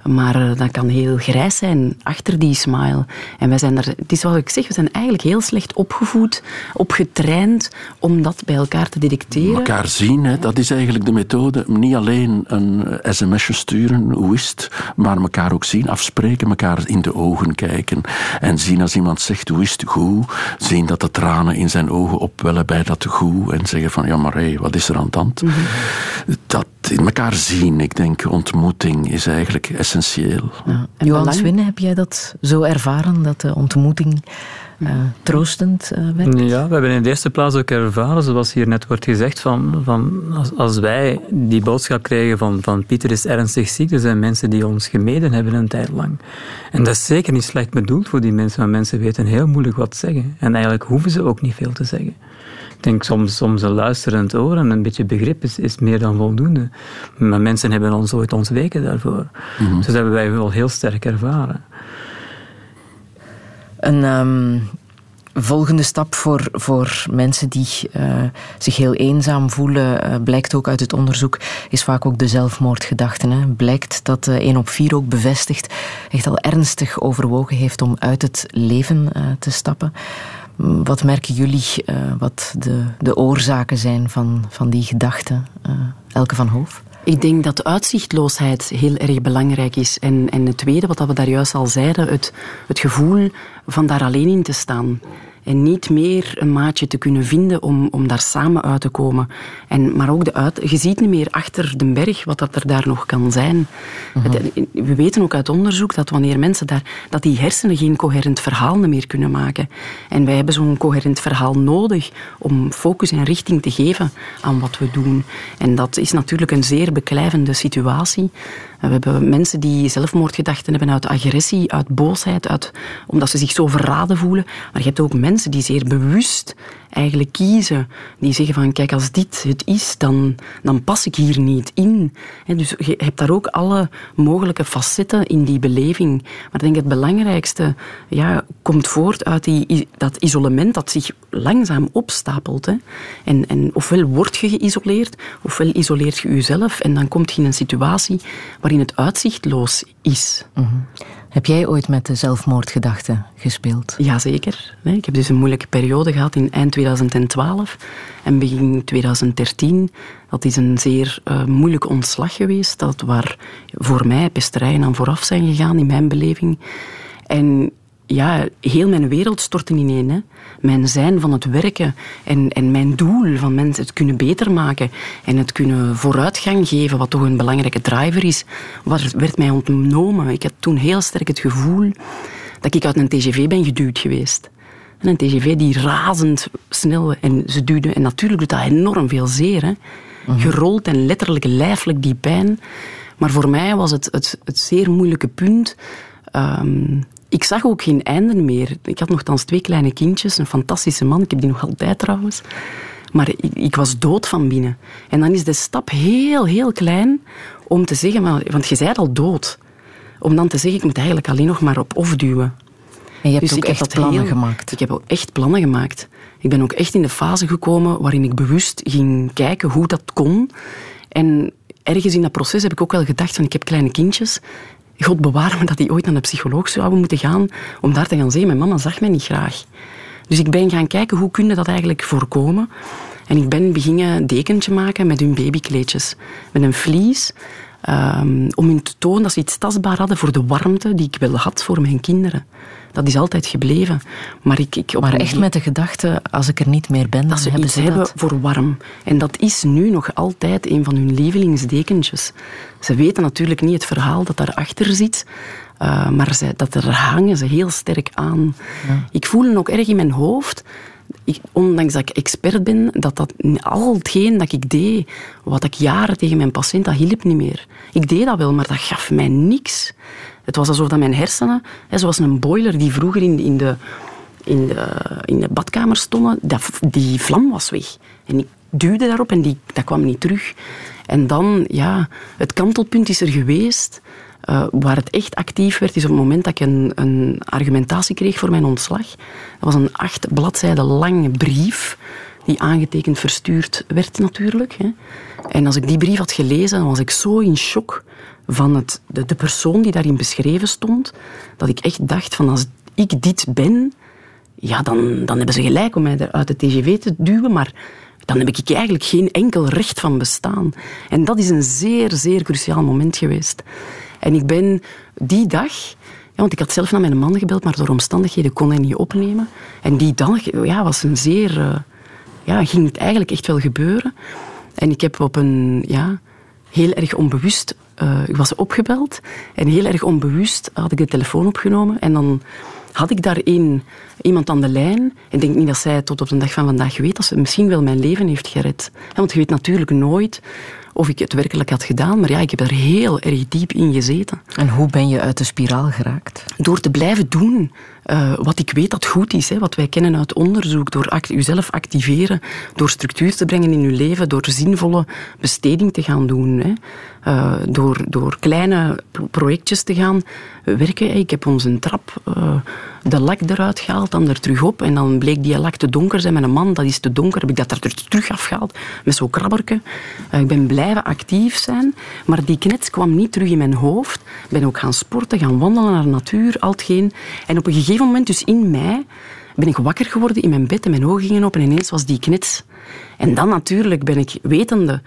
Maar uh, dat kan heel grijs zijn achter die smile. En wij zijn er, het is wat ik zeg, we zijn eigenlijk heel slecht opgevoed, opgetraind om dat bij elkaar te detecteren. Elkaar zien, hè, dat is eigenlijk de methode. Niet alleen een sms'je sturen, hoe is het, maar elkaar ook zien, afspreken, elkaar in de ogen kijken. En zien als iemand zegt, hoe is het, goed. Zien dat de tranen in zijn ogen opwellen bij dat goed. En zeggen van, ja maar hé, hey, wat is er aan de hand? Mhm. Dat in elkaar zien, ik denk, ontmoeting is eigenlijk essentieel. Ja. Johan Swinnen, heb jij dat zo ervaren, dat de ontmoeting uh, troostend uh, werkt? Ja, we hebben in de eerste plaats ook ervaren, zoals hier net wordt gezegd, van, van als, als wij die boodschap krijgen van, van Pieter is ernstig ziek, er zijn mensen die ons gemeden hebben een tijd lang. En dat is zeker niet slecht bedoeld voor die mensen, want mensen weten heel moeilijk wat zeggen. En eigenlijk hoeven ze ook niet veel te zeggen. Ik denk soms, soms een luisterend oor en een beetje begrip is, is meer dan voldoende. Maar mensen hebben ons ooit ontweken daarvoor. Mm Dus dat hebben wij wel heel sterk ervaren. Een um, volgende stap voor, voor mensen die uh, zich heel eenzaam voelen, uh, blijkt ook uit het onderzoek, is vaak ook de zelfmoordgedachten. Hè. Blijkt dat uh, 1 op 4 ook bevestigt, echt al ernstig overwogen heeft om uit het leven te stappen. Wat merken jullie uh, wat de, de oorzaken zijn van, van die gedachten? Uh, Elke van Hoof? Ik denk dat uitzichtloosheid heel erg belangrijk is. En, en het tweede, wat we daar juist al zeiden, het, het gevoel van daar alleen in te staan. En niet meer een maatje te kunnen vinden om, om daar samen uit te komen. En, maar ook de uit, je ziet niet meer achter de berg wat dat er daar nog kan zijn. Mhm. We weten ook uit onderzoek dat wanneer mensen daar, dat die hersenen geen coherent verhaal meer kunnen maken. En wij hebben zo'n coherent verhaal nodig om focus en richting te geven aan wat we doen. En dat is natuurlijk een zeer beklijvende situatie. We hebben mensen die zelfmoordgedachten hebben uit agressie, uit boosheid, uit, omdat ze zich zo verraden voelen. Maar je hebt ook mensen die zeer bewust eigenlijk kiezen. Die zeggen van, kijk, als dit het is, dan, dan pas ik hier niet in. dus je hebt daar ook alle mogelijke facetten in die beleving. Maar ik denk het belangrijkste ja, komt voort uit die, dat isolement dat zich langzaam opstapelt. En, en ofwel word je geïsoleerd, ofwel isoleert je jezelf en dan komt je in een situatie waarin het uitzichtloos is. Mm heb jij ooit met de zelfmoordgedachte gespeeld? Jazeker. Ik heb dus een moeilijke periode gehad in eind 2012 en begin 2013. Dat is een zeer uh, moeilijk ontslag geweest, dat waar voor mij pesterijen aan vooraf zijn gegaan in mijn beleving. En ja, heel mijn wereld stortte ineen. Hè. Mijn zijn van het werken en, en mijn doel van mensen het kunnen beter maken en het kunnen vooruitgang geven, wat toch een belangrijke driver is, werd mij ontnomen. Ik had toen heel sterk het gevoel dat ik uit een TGV ben geduwd geweest. En een TGV die razend snel en ze duwde. En natuurlijk doet dat enorm veel zeer. Hè. Mhm. Gerold en letterlijk lijfelijk die pijn. Maar voor mij was het het, het zeer moeilijke punt um, ik zag ook geen einde meer. Ik had nogthans twee kleine kindjes, een fantastische man. Ik heb die nog altijd trouwens. Maar ik, ik, was dood van binnen. En dan is de stap heel, heel klein om te zeggen, want je bent al dood. Om dan te zeggen, ik moet eigenlijk alleen nog maar op of duwen. En je hebt dus ook echt plannen gemaakt? Ik heb ook echt plannen gemaakt. Ik ben ook echt in de fase gekomen waarin ik bewust ging kijken hoe dat kon. En ergens in dat proces heb ik ook wel gedacht van ik heb kleine kindjes God bewaar me dat die ooit naar de psycholoog zouden moeten gaan om daar te gaan zeggen, mijn mama zag mij niet graag. Dus ik ben gaan kijken hoe kun dat eigenlijk voorkomen. En ik ben beginnen dekentje maken met hun babykleedjes. Met een vlies. Um, om hun te tonen dat ze iets tastbaar hadden voor de warmte die ik wel had voor mijn kinderen. Dat is altijd gebleven. Maar, ik, ik maar echt met de gedachte, als ik er niet meer ben, dan ze hebben ze hebben voor warm. En dat is nu nog altijd een van hun lievelingsdekentjes. Ze weten natuurlijk niet het verhaal dat daarachter zit. Uh, maar ze, dat er hangen ze heel sterk aan. Ja. Ik voel ook erg in mijn hoofd ik, ondanks dat ik expert ben, dat, dat al hetgeen dat ik deed, wat ik jaren tegen mijn patiënt, dat hielp niet meer. Ik deed dat wel, maar dat gaf mij niks. Het was alsof dat mijn hersenen, hè, zoals een boiler die vroeger in, in, de, in, de, in de badkamer stonden, dat, die vlam was weg. En ik duwde daarop en die, dat kwam niet terug. En dan, ja, het kantelpunt is er geweest. Uh, waar het echt actief werd, is op het moment dat ik een, een argumentatie kreeg voor mijn ontslag. Dat was een acht bladzijden lange brief, die aangetekend verstuurd werd natuurlijk. Hè. En als ik die brief had gelezen, dan was ik zo in shock van het, de, de persoon die daarin beschreven stond, dat ik echt dacht van als ik dit ben, ja, dan, dan hebben ze gelijk om mij uit de TGV te duwen, maar dan heb ik eigenlijk geen enkel recht van bestaan. En dat is een zeer, zeer cruciaal moment geweest. En ik ben die dag, ja, want ik had zelf naar mijn man gebeld, maar door omstandigheden kon hij niet opnemen. En die dag ja, was een zeer, uh, ja, ging het eigenlijk echt wel gebeuren. En ik heb op een ja, heel erg onbewust uh, ik was opgebeld en heel erg onbewust had ik de telefoon opgenomen en dan had ik daarin iemand aan de lijn. Ik denk niet dat zij tot op de dag van vandaag weet dat ze misschien wel mijn leven heeft gered. want je weet natuurlijk nooit of ik het werkelijk had gedaan. Maar ja, ik heb er heel erg diep in gezeten. En hoe ben je uit de spiraal geraakt? Door te blijven doen uh, wat ik weet dat goed is. Hè, wat wij kennen uit onderzoek. Door act uzelf activeren. Door structuur te brengen in je leven. Door zinvolle besteding te gaan doen. Hè. Uh, door, door kleine projectjes te gaan werken. Ik heb onze trap, uh, de lak eruit gehaald, dan er terug op. En dan bleek die lak te donker zijn met een man. Dat is te donker. Heb ik dat er terug afgehaald met zo'n krabberke. ik ben blijven actief zijn. Maar die knets kwam niet terug in mijn hoofd. Ik ben ook gaan sporten, gaan wandelen naar de natuur, al hetgeen. En op een gegeven moment, dus in mei, ben ik wakker geworden in mijn bed en mijn ogen gingen open en ineens was die knits. En dan natuurlijk ben ik wetende,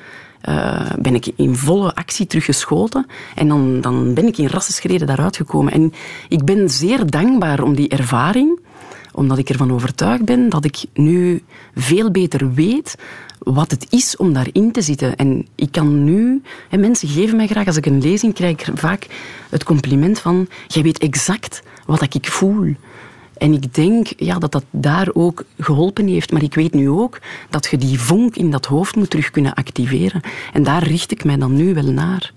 uh, ben ik in volle actie teruggeschoten en dan, dan ben ik in rassenschreden daaruit gekomen. En ik ben zeer dankbaar om die ervaring, omdat ik ervan overtuigd ben dat ik nu veel beter weet wat het is om daarin te zitten. En ik kan nu... En mensen geven mij graag, als ik een lezing krijg, vaak het compliment van... Jij weet exact wat ik voel. En ik denk ja, dat dat daar ook geholpen heeft. Maar ik weet nu ook dat je die vonk in dat hoofd moet terug kunnen activeren. En daar richt ik mij dan nu wel naar.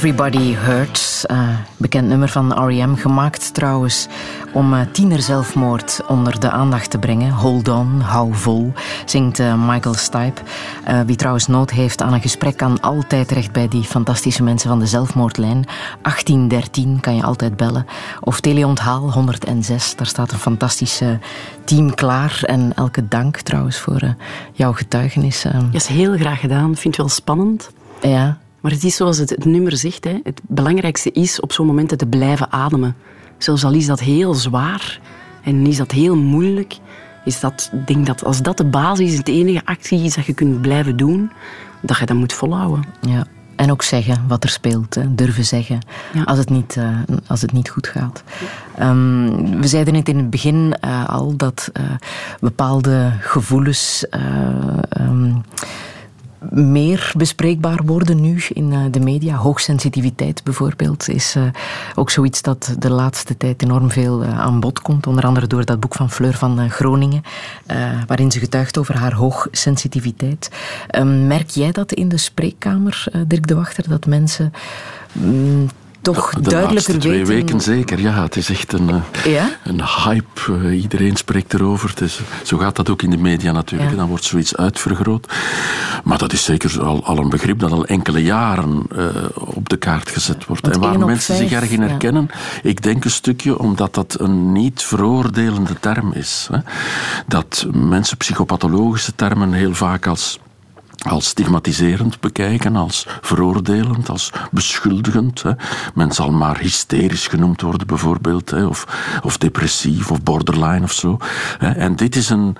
Everybody Hurts, uh, bekend nummer van R.E.M. Gemaakt trouwens om uh, tienerzelfmoord onder de aandacht te brengen. Hold on, hou vol, zingt uh, Michael Stipe. wie trouwens nood heeft aan een gesprek kan altijd terecht bij die fantastische mensen van de zelfmoordlijn. 1813 kan je altijd bellen. Of teleonthaal 106, daar staat een fantastisch team klaar. En elke dank trouwens voor jouw getuigenis. Dat is heel graag gedaan, vind je wel spannend. Ja, maar het is zoals het, het nummer zegt, hè, het belangrijkste is op zo'n momenten te blijven ademen. Zelfs al is dat heel zwaar, En is dat heel moeilijk, is dat, denk dat als dat de basis is, de enige actie is dat je kunt blijven doen, dat je dat moet volhouden. Ja. En ook zeggen wat er speelt, durven zeggen als, het niet, uh, als het niet goed gaat. Um, we zeiden het in het begin uh, al dat uh, bepaalde gevoelens. Um, meer bespreekbaar worden nu in eh, de media. Hoogsensitiviteit bijvoorbeeld is uh, ook zoiets dat de laatste tijd enorm veel uh, aan bod komt. Onder andere door dat boek van Fleur van Groningen, waarin ze getuigt over haar hoogsensitiviteit. Ehm, merk jij dat in de spreekkamer, Dirk de Wachter, dat mensen mm, toch de duidelijker twee weten... weken zeker, ja. Het is echt een, eh, ja? een hype. Uh, iedereen spreekt erover. Het is, zo gaat dat ook in de media natuurlijk. Ja. Dan wordt zoiets uitvergroot. Maar dat is zeker al, al een begrip dat al enkele jaren uh, op de kaart gezet wordt. Want en waar mensen vijf, zich erg in herkennen, ik denk een stukje omdat dat een niet veroordelende term is. Hè. Dat mensen psychopathologische termen heel vaak als als stigmatiserend bekijken, als veroordelend, als beschuldigend. Hè. Men zal maar hysterisch genoemd worden, bijvoorbeeld, hè, of, of depressief of borderline of zo. Hè. En dit is een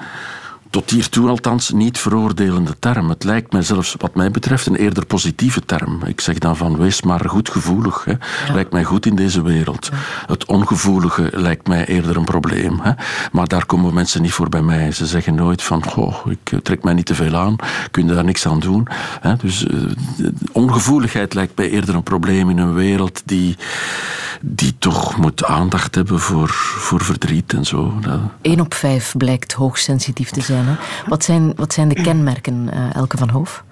tot hiertoe althans niet veroordelende term. Het lijkt mij zelfs, wat mij betreft, een eerder positieve term. Ik zeg dan van, wees maar goed gevoelig. Hè. Ja. Lijkt mij goed in deze wereld. Ja. Het ongevoelige lijkt mij eerder een probleem. Hè. Maar daar komen mensen niet voor bij mij. Ze zeggen nooit van, goh, ik trek mij niet te veel aan. Kun je daar niks aan doen. Hè. Dus uh, ongevoeligheid lijkt mij eerder een probleem in een wereld die, die toch moet aandacht hebben voor, voor verdriet en zo. Eén op vijf blijkt hoogsensitief te zijn. Wat zijn, wat zijn de [clears throat] kenmerken, uh, Elke van Hoof?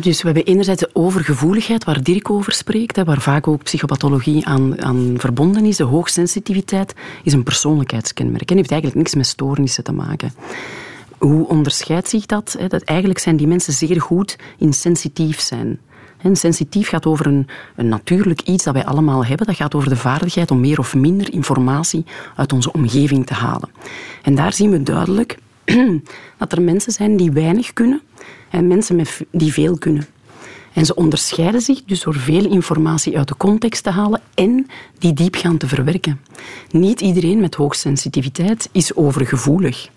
Dus we hebben enerzijds de overgevoeligheid, waar Dirk over spreekt, waar vaak ook psychopathologie aan, aan verbonden is. De hoogsensitiviteit is een persoonlijkheidskenmerk en heeft eigenlijk niks met stoornissen te maken. Hoe onderscheidt zich dat? Dat eigenlijk zijn die mensen zeer goed in sensitief zijn. En sensitief gaat over een, een, natuurlijk iets dat wij allemaal hebben. Dat gaat over de vaardigheid om meer of minder informatie uit onze omgeving te halen. En daar zien we duidelijk [clears throat] dat er mensen zijn die weinig kunnen en mensen met, die veel kunnen. En ze onderscheiden zich dus door veel informatie uit de context te halen en die diepgaand te verwerken. Niet iedereen met hoogsensitiviteit is overgevoelig.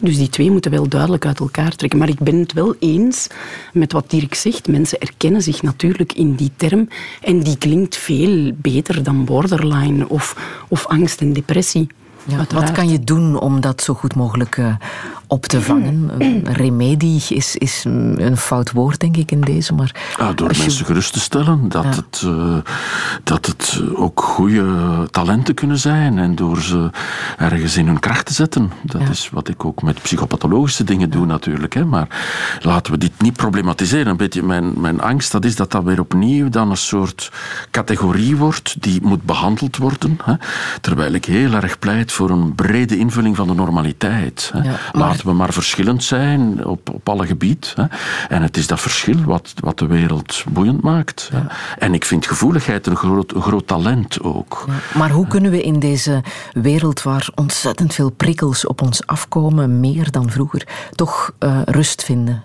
Dus die twee moeten wel duidelijk uit elkaar trekken. Maar ik ben het wel eens met wat Dirk zegt. Mensen erkennen zich natuurlijk in die term en die klinkt veel beter dan borderline of, of angst en depressie. Ja, wat kan je doen om dat zo goed mogelijk uh, op te vangen? Een remedie is, is een fout woord, denk ik, in deze. Maar door mensen je... gerust te stellen dat, ja. het, uh, dat het ook goede talenten kunnen zijn en door ze ergens in hun kracht te zetten. Dat ja. is wat ik ook met psychopathologische dingen doe, natuurlijk. Hè. Maar laten we dit niet problematiseren. Een beetje mijn, mijn angst dat is dat dat weer opnieuw dan een soort categorie wordt die moet behandeld worden. Hè. Terwijl ik heel erg pleit voor een brede invulling van de normaliteit. Hè. Ja, maar... Laten we maar verschillend zijn op, op alle gebied. Hè. En het is dat verschil wat, wat de wereld boeiend maakt. Ja. En ik vind gevoeligheid een groot, een groot talent ook. Ja, maar hoe kunnen we in deze wereld waar ontzettend veel prikkels op ons afkomen, meer dan vroeger, toch uh, rust vinden?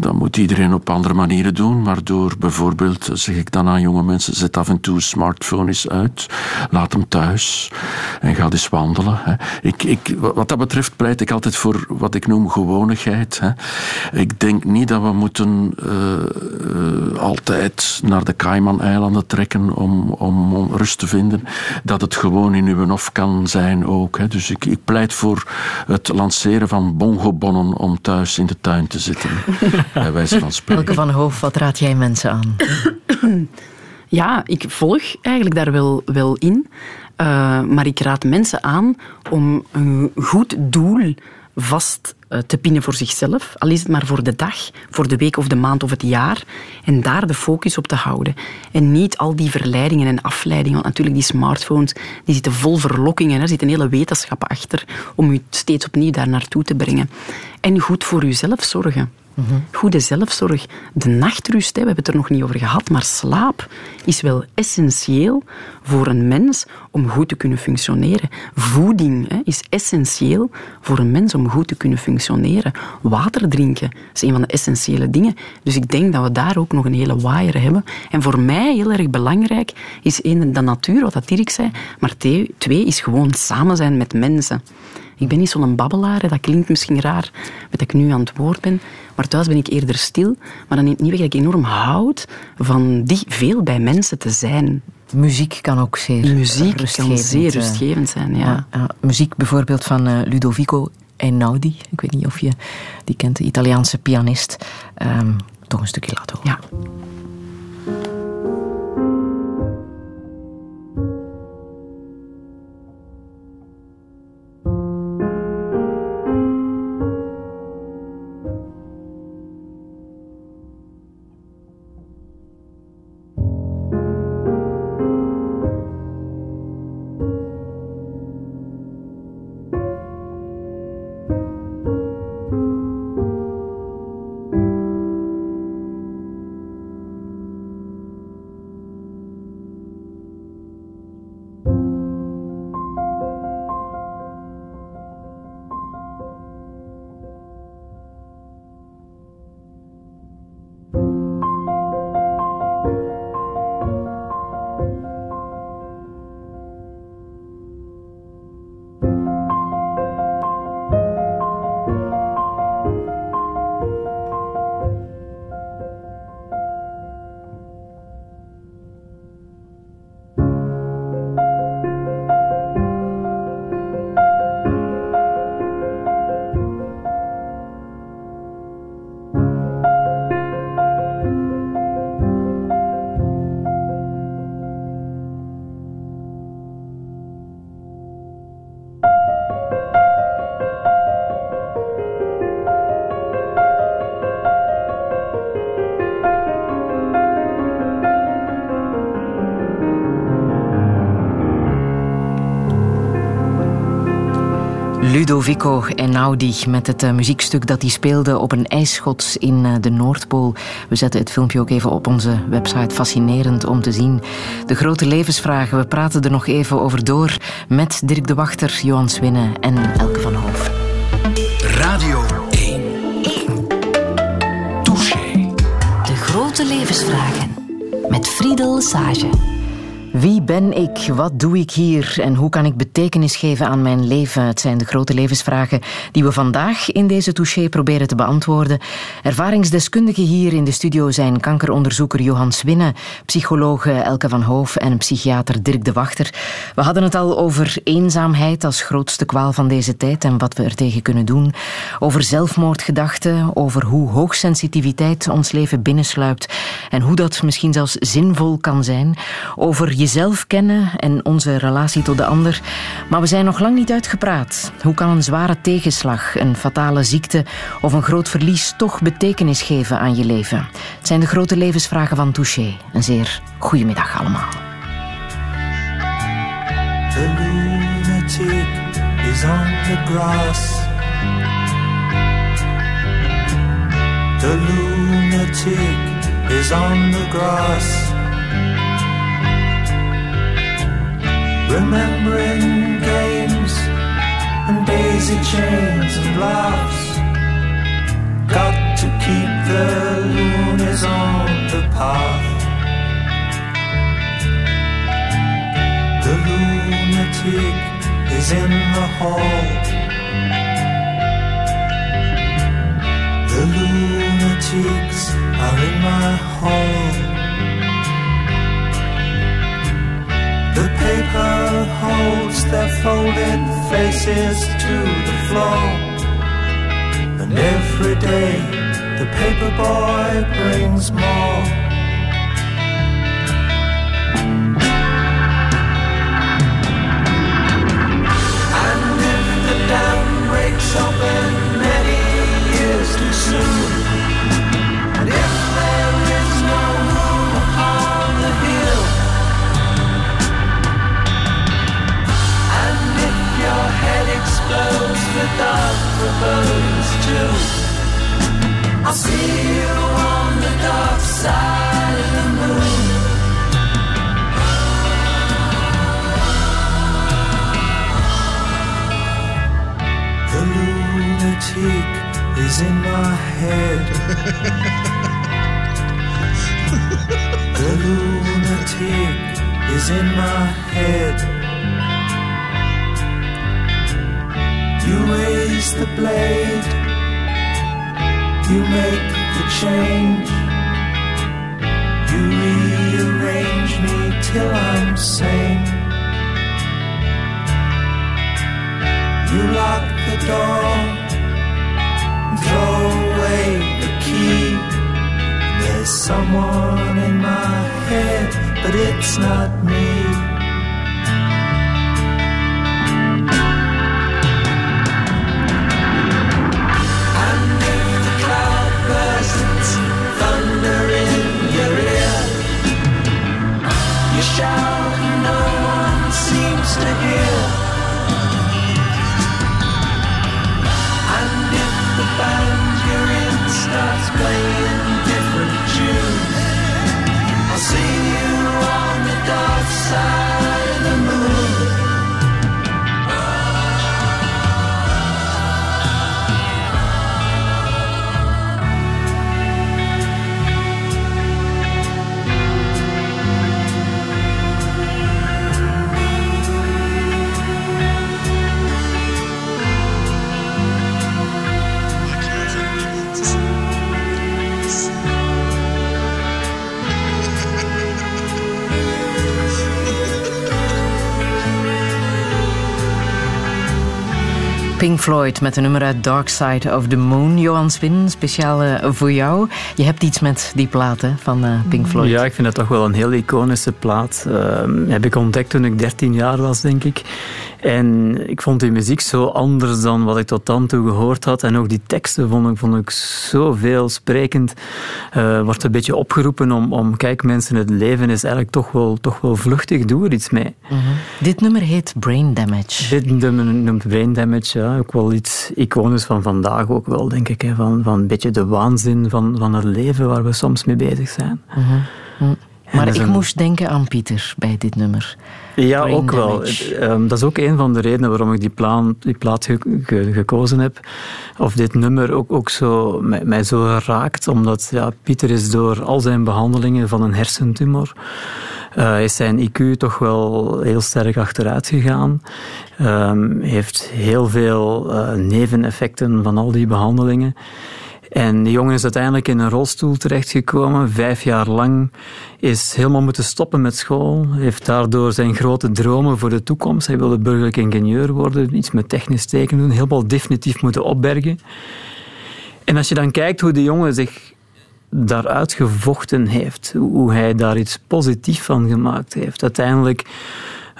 Dat moet iedereen op andere manieren doen, maar door bijvoorbeeld, zeg ik dan aan jonge mensen, zet af en toe smartphone eens uit, laat hem thuis en ga eens wandelen. Hè. Ik, ik, wat dat betreft pleit ik altijd voor wat ik noem gewonigheid. Hè. Ik denk niet dat we moeten uh, uh, altijd naar de Cayman-eilanden trekken om, om, om, rust te vinden, dat het gewoon in uw hof kan zijn ook. Hè. Dus ik, ik pleit voor het lanceren van bongobonnen om thuis in de tuin te zitten. Bij wijze van spreken. Welke van Hoof, wat raad jij mensen aan? [clears throat] Ja, ik volg eigenlijk daar wel, wel in. Uh, maar ik raad mensen aan om een goed doel vast te pinnen voor zichzelf. Al is het maar voor de dag, voor de week of de maand of het jaar. En daar de focus op te houden. En niet al die verleidingen en afleidingen. Want natuurlijk, die smartphones die zitten vol verlokkingen. Er zit een hele wetenschap achter om u steeds opnieuw daar naartoe te brengen. En goed voor uzelf zorgen. Goede zelfzorg, de nachtrust, hè, we hebben het er nog niet over gehad, maar slaap is wel essentieel voor een mens om goed te kunnen functioneren. Voeding hè, is essentieel voor een mens om goed te kunnen functioneren. Water drinken is een van de essentiële dingen. Dus ik denk dat we daar ook nog een hele waaier hebben. En voor mij heel erg belangrijk is één, de natuur, wat dat Dirk zei, maar twee is gewoon samen zijn met mensen. Ik ben niet zo'n babbelaar, dat klinkt misschien raar dat ik nu aan het woord ben, maar thuis ben ik eerder stil. Maar dan neemt niet weg dat ik enorm houd van die veel bij mensen te zijn. Muziek kan ook zeer Muziek rustgevend, kan zeer rustgevend zijn, ja. muziek bijvoorbeeld van uh, Ludovico Einaudi. Ik weet niet of je die kent, de Italiaanse pianist. Um, toch een stukje laten horen. Ja. Ludovico Einaudi met het uh, muziekstuk dat hij speelde op een ijsschots in uh, de Noordpool. We zetten het filmpje ook even op onze website. Fascinerend om te zien. De grote levensvragen. We praten er nog even over door met Dirk de Wachter, Johan Swinnen en Elke van Hoof. Radio 1. 1. Touché. De grote levensvragen met Friedel Sage. Wie ben ik? Wat doe ik hier? En hoe kan ik betekenis geven aan mijn leven? Het zijn de grote levensvragen die we vandaag in deze touché proberen te beantwoorden. Ervaringsdeskundigen hier in de studio zijn kankeronderzoeker Johan Swinne, psycholoog Elke van Hoof en psychiater Dirk de Wachter. We hadden het al over eenzaamheid als grootste kwaal van deze tijd en wat we er tegen kunnen doen. Over zelfmoordgedachten, over hoe hoogsensitiviteit ons leven binnensluipt en hoe dat misschien zelfs zinvol kan zijn. Over jezelf kennen en onze relatie tot de ander. Maar we zijn nog lang niet uitgepraat. Hoe kan een zware tegenslag, een fatale ziekte of een groot verlies toch betekenis geven aan je leven? Het zijn de grote levensvragen van Touché. Een zeer goede middag allemaal. The lunatic is on the grass. The lunatic is on the grass. Remembering games and daisy chains and laughs. Got to keep the loonies on the path. The lunatic is in the hall. The lunatics are in my hall. The holds their folded faces to the floor. And every day the paper boy brings more. Floyd met een nummer uit Dark Side of the Moon. Johan Swin, speciaal eh, voor jou. Je hebt iets met die plaat hè, van eh, Pink Floyd. Ja, ik vind dat toch wel een heel iconische plaat. Uh, heb ik ontdekt toen ik 13 jaar was, denk ik. En ik vond die muziek zo anders dan wat ik tot dan toe gehoord had. En ook die teksten vond ik, vond ik zo veelsprekend. Uh, wordt een beetje opgeroepen om, om, kijk mensen, het leven is eigenlijk toch wel, toch wel vluchtig, doe er iets mee. Mm -hmm. Dit nummer heet Brain Damage. Dit nummer noemt Brain Damage, ja. Ook wel iets iconisch van vandaag ook wel, denk ik. Hè. Van, van een beetje de waanzin van, van het leven waar we soms mee bezig zijn. Mm -hmm. mm. Maar ik een... moest denken aan Pieter bij dit nummer. Ja, Brain ook damage. wel. Um, dat is ook een van de redenen waarom ik die, plan, die plaat ge, ge, gekozen heb. Of dit nummer ook, ook zo, mij, mij, zo raakt. Omdat ja, Pieter is door al zijn behandelingen van een hersentumor... Uh, is zijn IQ toch wel heel sterk achteruit gegaan. Um, heeft heel veel uh, neveneffecten van al die behandelingen. En die jongen is uiteindelijk in een rolstoel terechtgekomen. Vijf jaar lang is helemaal moeten stoppen met school. Heeft daardoor zijn grote dromen voor de toekomst. Hij wilde burgerlijk ingenieur worden, iets met technisch tekenen doen. Helemaal definitief moeten opbergen. En als je dan kijkt hoe de jongen zich daaruit gevochten heeft, hoe hij daar iets positiefs van gemaakt heeft. Uiteindelijk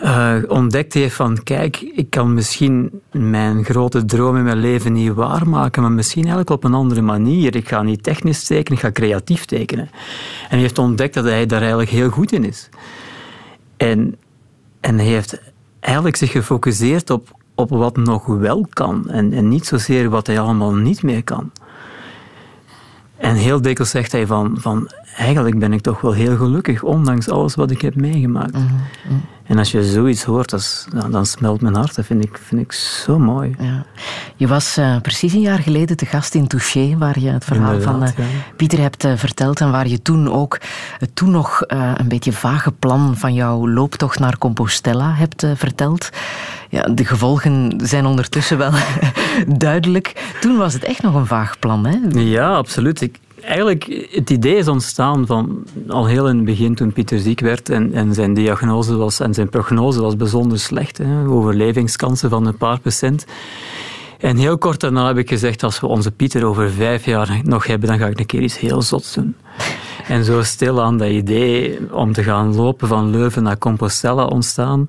uh, ontdekt heeft van kijk, ik kan misschien mijn grote droom in mijn leven niet waarmaken, maar misschien eigenlijk op een andere manier. Ik ga niet technisch tekenen, ik ga creatief tekenen. En hij heeft ontdekt dat hij daar eigenlijk heel goed in is. En, en hij heeft eigenlijk zich gefocust op, op wat nog wel kan en, en niet zozeer wat hij allemaal niet meer kan. En heel dikwijls zegt hij van, van eigenlijk ben ik toch wel heel gelukkig, ondanks alles wat ik heb meegemaakt. Mm -hmm. En als je zoiets hoort, dat, dan, dan smelt mijn hart. Dat vind ik, vind ik zo mooi. Ja. Je was uh, precies een jaar geleden te gast in Touché, waar je het verhaal Inderdaad, van uh, ja. Pieter hebt uh, verteld en waar je toen ook het toen nog een beetje vage plan van jouw looptocht naar Compostela hebt verteld. Ja, de gevolgen zijn ondertussen wel [laughs] duidelijk. Toen was het echt nog een vaag plan, hè? Ja, absoluut. Ik, eigenlijk, het idee is ontstaan van al heel in het begin toen Pieter ziek werd en, en zijn diagnose was en zijn prognose was bijzonder slecht. Hè, overlevingskansen van een paar procent. En heel kort daarna heb ik gezegd, als we onze Pieter over vijf jaar nog hebben, dan ga ik een keer iets heel zots doen. En zo stil aan dat idee om te gaan lopen van Leuven naar Compostela ontstaan.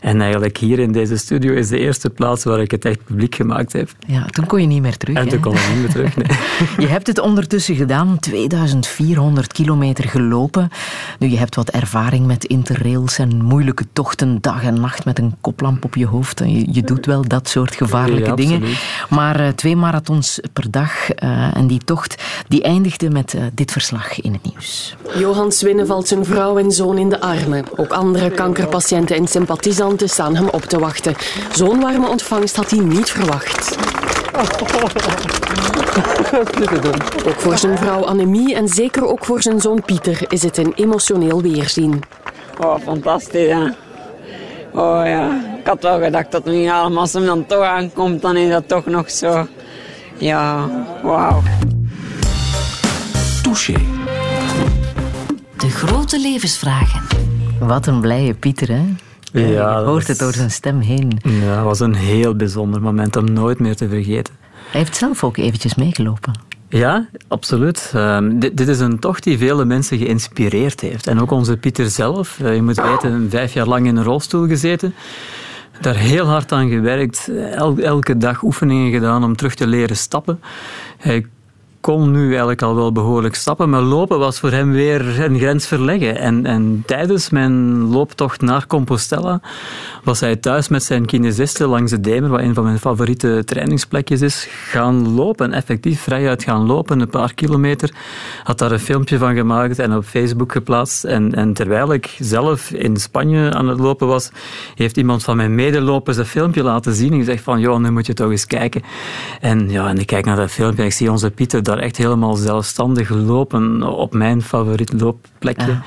En eigenlijk hier in deze studio is de eerste plaats waar ik het echt publiek gemaakt heb. Ja, toen kon je niet meer terug. En toen kon ik niet meer terug, nee. [laughs] Je hebt het ondertussen gedaan, 2400 kilometer gelopen. Nu, je hebt wat ervaring met interrails en moeilijke tochten, dag en nacht met een koplamp op je hoofd. Je, je doet wel dat soort gevaarlijke dingen. Maar uh, twee marathons per dag uh, en die tocht, die eindigde met uh, dit verslag in het nieuws. Johan Swinnen valt zijn vrouw en zoon in de armen. Ook andere kankerpatiënten en sympathisanten staan hem op te wachten. Zo'n warme ontvangst had hij niet verwacht. [laughs] Ook voor zijn vrouw Annemie en zeker ook voor zijn zoon Pieter is het een emotioneel weerzien. Oh, fantastisch, hè? Oh ja, ik had wel gedacht dat het niet allemaal als hem dan toch aankomt, dan is dat toch nog zo. Ja, wauw. Touché. De grote levensvragen. Wat een blije Pieter, hè? Ja, je hoort het door zijn stem heen. Ja, het was een heel bijzonder moment om nooit meer te vergeten. Hij heeft zelf ook eventjes meegelopen. Ja, absoluut. Uh, dit, dit, is een tocht die vele mensen geïnspireerd heeft. En ook onze Pieter zelf. Uh, je moet weten, vijf jaar lang in een rolstoel gezeten. Daar heel hard aan gewerkt. El, elke dag oefeningen gedaan om terug te leren stappen. Hij kon nu eigenlijk al wel behoorlijk stappen, maar lopen was voor hem weer een grens verleggen. En, en tijdens mijn looptocht naar Compostela was hij thuis met zijn kinesiste langs de Demer, wat een van mijn favoriete trainingsplekjes is, gaan lopen. Effectief vrijuit gaan lopen, een paar kilometer. Had daar een filmpje van gemaakt en op Facebook geplaatst. En, en terwijl ik zelf in Spanje aan het lopen was, heeft iemand van mijn medelopers dat filmpje laten zien. En gezegd van, joh, nu moet je toch eens kijken. En, ja, en ik kijk naar dat filmpje en ik zie onze Pieter daar echt helemaal zelfstandig lopen op mijn favoriet loopplekje. Ah.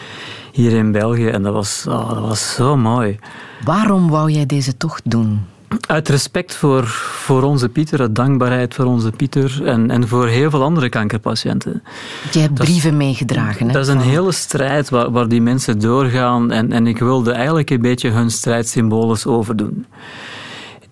Hier in België. En dat was, oh, dat was zo mooi. Waarom wou jij deze tocht doen? Uit respect voor, voor onze Pieter, uit dankbaarheid voor onze Pieter en, en voor heel veel andere kankerpatiënten. Je hebt dat brieven is, meegedragen. Hè? Dat is een hele strijd waar, waar die mensen doorgaan en, en ik wilde eigenlijk een beetje hun strijd symbolisch overdoen.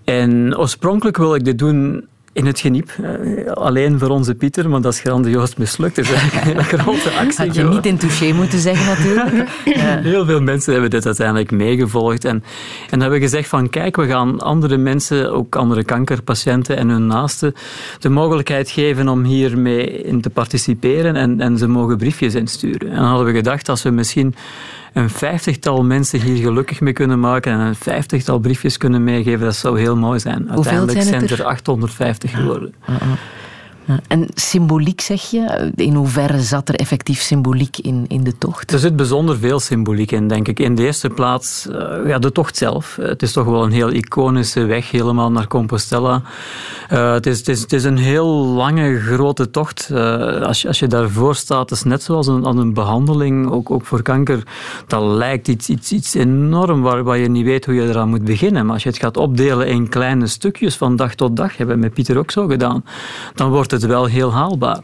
En oorspronkelijk wil ik dit doen in het geniep. Uh, alleen voor onze Pieter, maar dat is grandioos mislukt. Het is eigenlijk een grote [laughs] actie. Had je niet in touché moeten zeggen natuurlijk. [laughs] Heel veel mensen hebben dit uiteindelijk meegevolgd. En, en hebben gezegd van kijk, we gaan andere mensen, ook andere kankerpatiënten en hun naasten, de mogelijkheid geven om hiermee in te participeren en, en ze mogen briefjes insturen. En dan hadden we gedacht, als we misschien een vijftigtal mensen hier gelukkig mee kunnen maken en een vijftigtal briefjes kunnen meegeven, dat zou heel mooi zijn. Uiteindelijk zijn, er 850 geworden. Ja. Ja. En symboliek zeg je? In hoeverre zat er effectief symboliek in, in de tocht? Er zit bijzonder veel symboliek in, denk ik. In de eerste plaats uh, ja, de tocht zelf. Het is toch wel een heel iconische weg, helemaal naar Compostela. Uh, het, is, het, is, een heel lange, grote tocht. Als, je, als je daarvoor staat, is net zoals een, een behandeling, ook, ook voor kanker. Dat lijkt iets, iets, iets enorm waar, waar je niet weet hoe je eraan moet beginnen. Maar als je het gaat opdelen in kleine stukjes van dag tot dag, hebben we met Pieter ook zo gedaan, dan wordt het wel heel haalbaar.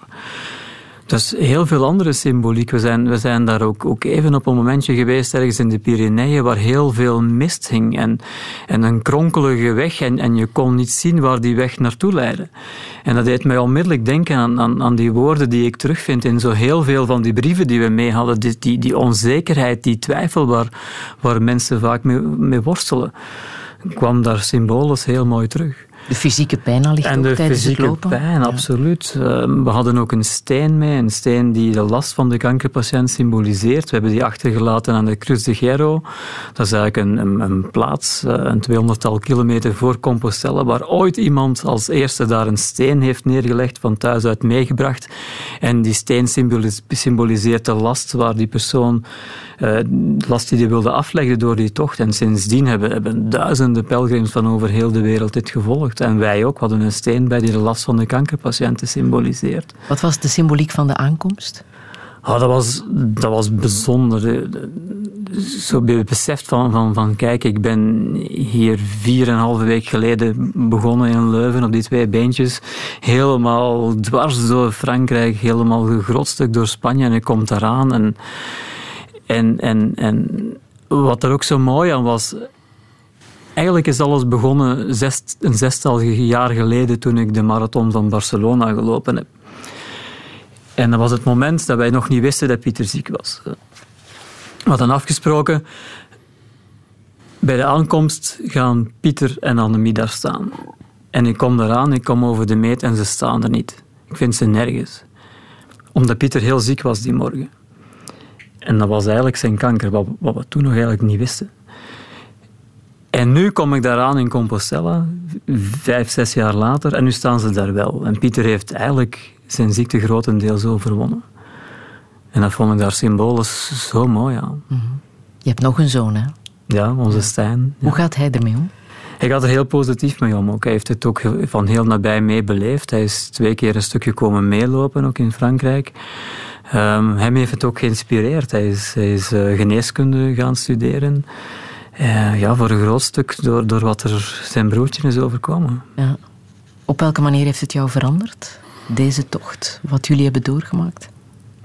Dus heel veel andere symboliek. We zijn, we zijn daar ook, ook even op een momentje geweest, ergens in de Pyreneeën, waar heel veel mist hing en, en een kronkelige weg en, en je kon niet zien waar die weg naartoe leidde. En dat deed mij onmiddellijk denken aan, aan, die woorden die ik terugvind in zo heel veel van die brieven die we mee hadden. Die, die, die onzekerheid, die twijfel waar, waar mensen vaak mee, mee worstelen, kwam daar symbolisch heel mooi terug. De fysieke pijn ligt en ook de tijdens fysieke het lopen? pijn, absoluut. Uh, we hadden ook een steen mee, een steen die de last van de kankerpatiënt symboliseert. We hebben die achtergelaten aan de Cruz de Hierro. Dat is eigenlijk een, een, een plaats, uh, een tweehonderdtal kilometer voor Compostela, waar ooit iemand als eerste daar een steen heeft neergelegd, van thuis uit meegebracht. En die steen symboliseert de last waar die persoon uh, last die die wilde afleggen door die tocht. En sindsdien hebben, hebben duizenden pelgrims van over heel de wereld dit gevolgd. En wij ook hadden een steen bij die de last van de kankerpatiënten symboliseert. Wat was de symboliek van de aankomst? Oh, dat, was, dat was bijzonder. Zo beseft van, van, van, kijk, ik ben hier vier en een halve week geleden begonnen in Leuven op die twee beentjes. Helemaal dwars door Frankrijk, helemaal gegrotstuk door Spanje en ik kom daaraan. En, en, en, en wat er ook zo mooi aan was, Eigenlijk is alles begonnen zes, een zestal jaar geleden toen ik de marathon van Barcelona gelopen heb. En dat was het moment dat wij nog niet wisten dat Pieter ziek was. We hadden afgesproken, bij de aankomst gaan Pieter en Annemie daar staan. En ik kom eraan, ik kom over de meet en ze staan er niet. Ik vind ze nergens. Omdat Pieter heel ziek was die morgen. En dat was eigenlijk zijn kanker, wat, wat we toen nog eigenlijk niet wisten. En nu kom ik daaraan in Compostela, vijf, zes jaar later, en nu staan ze daar wel. En Pieter heeft eigenlijk zijn ziekte grotendeels overwonnen. En dat vond ik daar symbolisch zo mooi aan. Mhm. Je hebt nog een zoon, hè? Ja, onze Stijn. Hoe gaat hij ermee om? Hij gaat er heel positief mee om. Ook. Hij heeft het ook van heel nabij meebeleefd. Hij is twee keer een stukje komen meelopen, ook in Frankrijk. Um, hem heeft het ook geïnspireerd. Hij is, hij is uh, geneeskunde gaan studeren. Uh, ja, voor een groot stuk door, door wat er zijn broertje is overkomen. Ja. Op welke manier heeft het jou veranderd, deze tocht, wat jullie hebben doorgemaakt?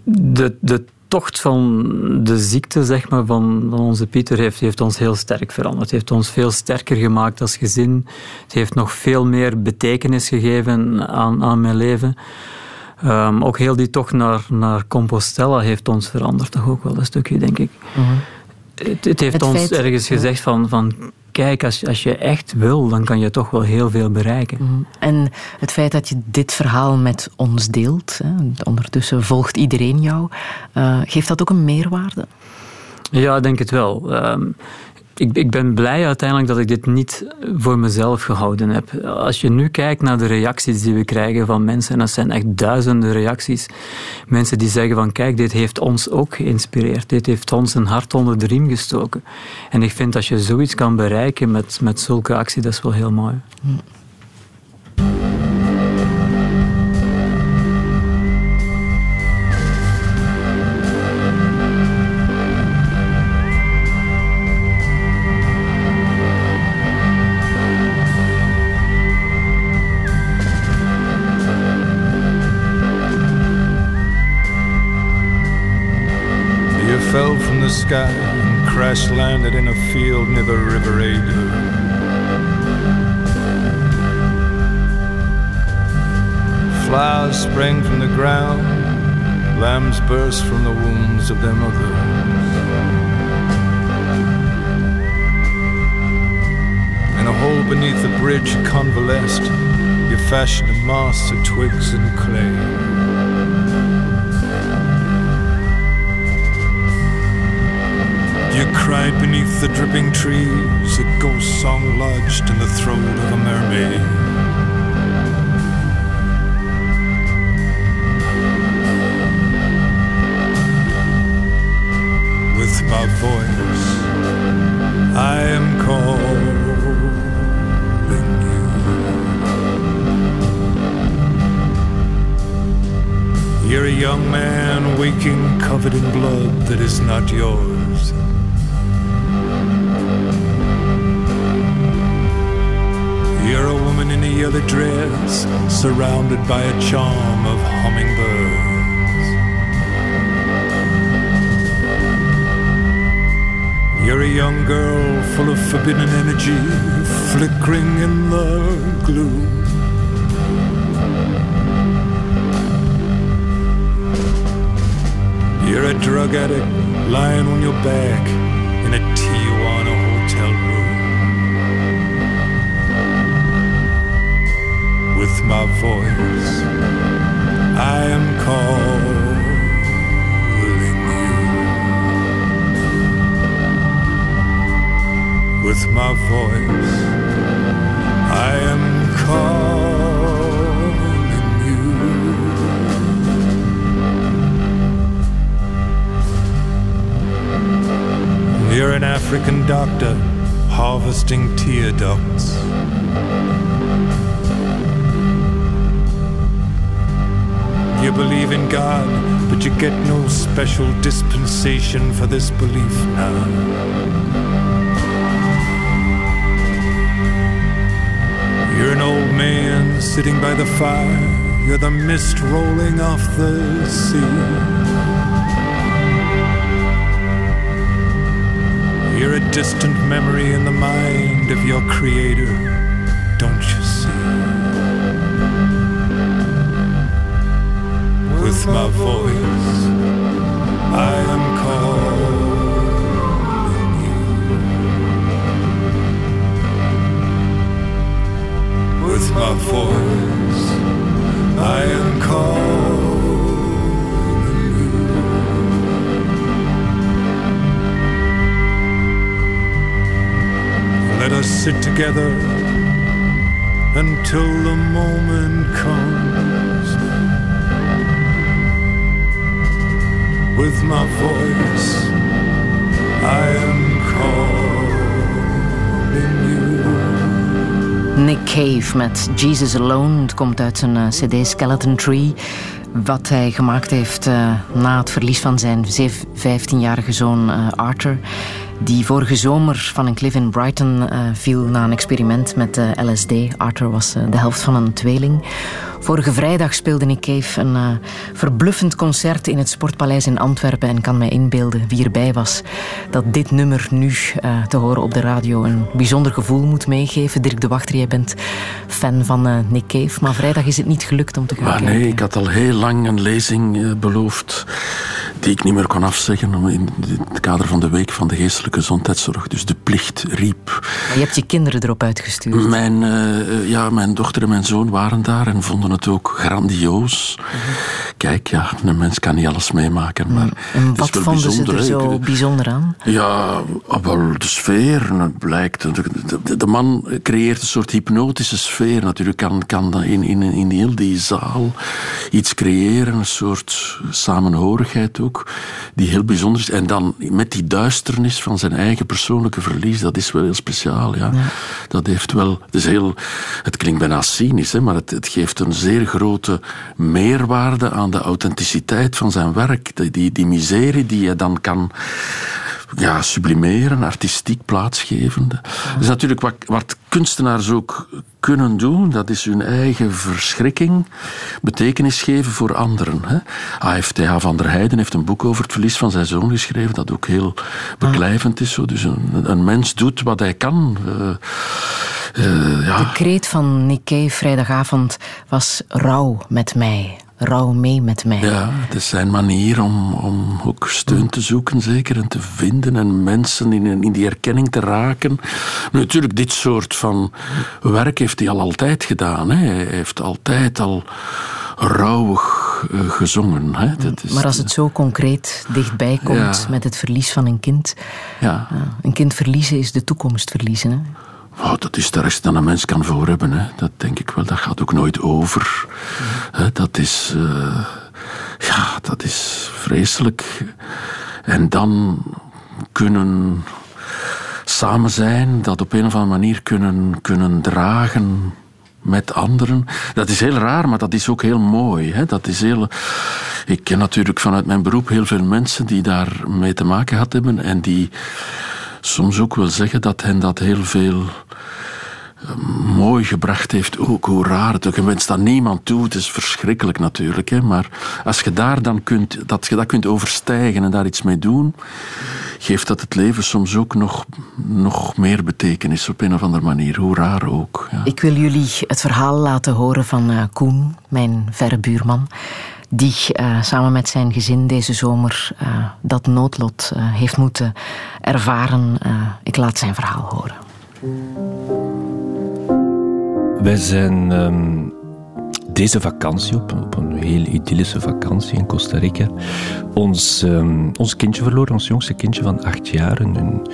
De, de tocht van de ziekte zeg maar, van, van onze Pieter heeft, heeft ons heel sterk veranderd. Het heeft ons veel sterker gemaakt als gezin. Het heeft nog veel meer betekenis gegeven aan, aan mijn leven. Um, ook heel die tocht naar, naar Compostela heeft ons veranderd, toch ook wel een stukje, denk ik. -hmm. het, het, heeft het ons feit, ergens ja. gezegd van, van kijk, als, als je echt wil, dan kan je toch wel heel veel bereiken. Mm. En het feit dat je dit verhaal met ons deelt, hè, ondertussen volgt iedereen jou, uh, geeft dat ook een meerwaarde? Ja, ik denk het wel. Um, ik, ik, ben blij uiteindelijk dat ik dit niet voor mezelf gehouden heb. Als je nu kijkt naar de reacties die we krijgen van mensen, en dat zijn echt duizenden reacties, mensen die zeggen van kijk, dit heeft ons ook geïnspireerd, dit heeft ons een hart onder de riem gestoken. En ik vind dat je zoiets kan bereiken met, met zulke actie, dat is wel heel mooi. Crash landed in a field near the River Ada. Flowers sprang from the ground, lambs burst from the wombs of their mothers. In a hole beneath the bridge convalesced, you fashioned a mast of twigs and clay. Dripping trees, a ghost song lodged in the throat of a mermaid. With my voice, I am calling you. You're a young man waking covered in blood that is not yours. Woman in a yellow dress, surrounded by a charm of hummingbirds. You're a young girl full of forbidden energy, flickering in the gloom. You're a drug addict lying on your back my voice. I am calling you. With my voice, I am calling you. You're an African doctor harvesting tear ducts. You believe in God, but you get no special dispensation for this belief now. You're an old man sitting by the fire. You're the mist rolling off the sea. You're a distant memory in the mind of your creator, with my voice. I am calling you. With my voice I am calling you. Let us sit together until the moment comes. With my voice, I am calling you. Nick Cave met Jesus Alone. Het komt uit zijn eh, CD Skeleton Tree. Wat hij gemaakt heeft uh, na het verlies van zijn 15-jarige zoon uh, Arthur. Die vorige zomer van een cliff in Brighton viel na een experiment met LSD. Arthur was de helft van een tweeling. Vorige vrijdag speelde Nick Cave een uh, verbluffend concert in het Sportpaleis in Antwerpen en kan mij inbeelden wie erbij was dat dit nummer nu uh, te horen op de radio een bijzonder gevoel moet meegeven. Dirk de Wachter, jij bent fan van uh, Nick Cave, maar vrijdag is het niet gelukt om te gaan maar kijken. Nee, ik had al heel lang een lezing beloofd die ik niet meer kon afzeggen in het kader van de Week van de Geestelijke Gezondheidszorg. Dus de plicht riep. Maar je hebt je kinderen erop uitgestuurd. Mijn, ja, mijn dochter en mijn zoon waren daar en vonden het ook grandioos. Mm. Kijk, ja, een mens kan niet alles meemaken, maar en wat vonden ze er zo bijzonder aan? Ja, wel de sfeer. Het blijkt, de, de, de, man creëert een soort hypnotische sfeer. Natuurlijk kan, kan in, in, in heel die zaal iets creëren, een soort samenhorigheid ook, die heel bijzonder is. En dan met die duisternis van zijn eigen persoonlijke verlies, dat is wel heel speciaal. Ja. ja. Dat heeft wel, het, is heel, het klinkt bijna cynisch, hè, maar het, het geeft een zeer grote meerwaarde aan de authenticiteit van zijn werk. Die, die, die miserie die je dan kan ja, sublimeren, artistiek plaatsgevende. Dat is natuurlijk wat, wat kunstenaars ook kunnen doen. Dat is hun eigen verschrikking betekenis geven voor anderen. Hè. AFTH van der Heijden heeft een boek over het verlies van zijn zoon geschreven, dat ook heel beklijvend is. Zo. Dus een, een mens doet wat hij kan. Uh, uh, ja. De kreet van Cave vrijdagavond was rouw met mij rouw mee met mij. Ja, het is zijn manier om, om ook steun te zoeken, zeker, en te vinden en mensen in, in die erkenning te raken. Natuurlijk, dit soort van werk heeft hij al altijd gedaan. Hè. Hij heeft altijd al rouwig uh, gezongen. Hè. Dat is, maar als het zo concreet dichtbij komt ja. met het verlies van een kind. Ja. Uh, een kind verliezen is de toekomst verliezen. Hè. Oh, dat is de rest dan een mens kan voor hebben. Hè. Dat denk ik wel. Dat gaat ook nooit over. Dat is... Uh, ja, dat is vreselijk. En dan kunnen samen zijn, dat op een of andere manier kunnen, kunnen dragen met anderen. Dat is heel raar, maar dat is ook heel mooi. Hè? Dat is heel... Ik ken natuurlijk vanuit mijn beroep heel veel mensen die daar mee te maken gehad hebben en die soms ook wil zeggen dat hen dat heel veel mooi gebracht heeft. Ook hoe raar het Je wenst dat niemand toe. Het is verschrikkelijk natuurlijk. Hè? Maar als je daar dan kunt, dat je dat kunt overstijgen en daar iets mee doen, geeft dat het leven soms ook nog, nog meer betekenis op een of andere manier. Hoe raar ook. Ja. Ik wil jullie het verhaal laten horen van uh, Koen, mijn verre buurman die uh, samen met zijn gezin deze zomer uh, dat noodlot uh, heeft moeten ervaren. ik laat zijn verhaal horen. Wij zijn um, deze vakantie, op, op, een heel idyllische vakantie in Costa Rica, ons, um, ons kindje verloren, ons jongste kindje van acht jaar, in,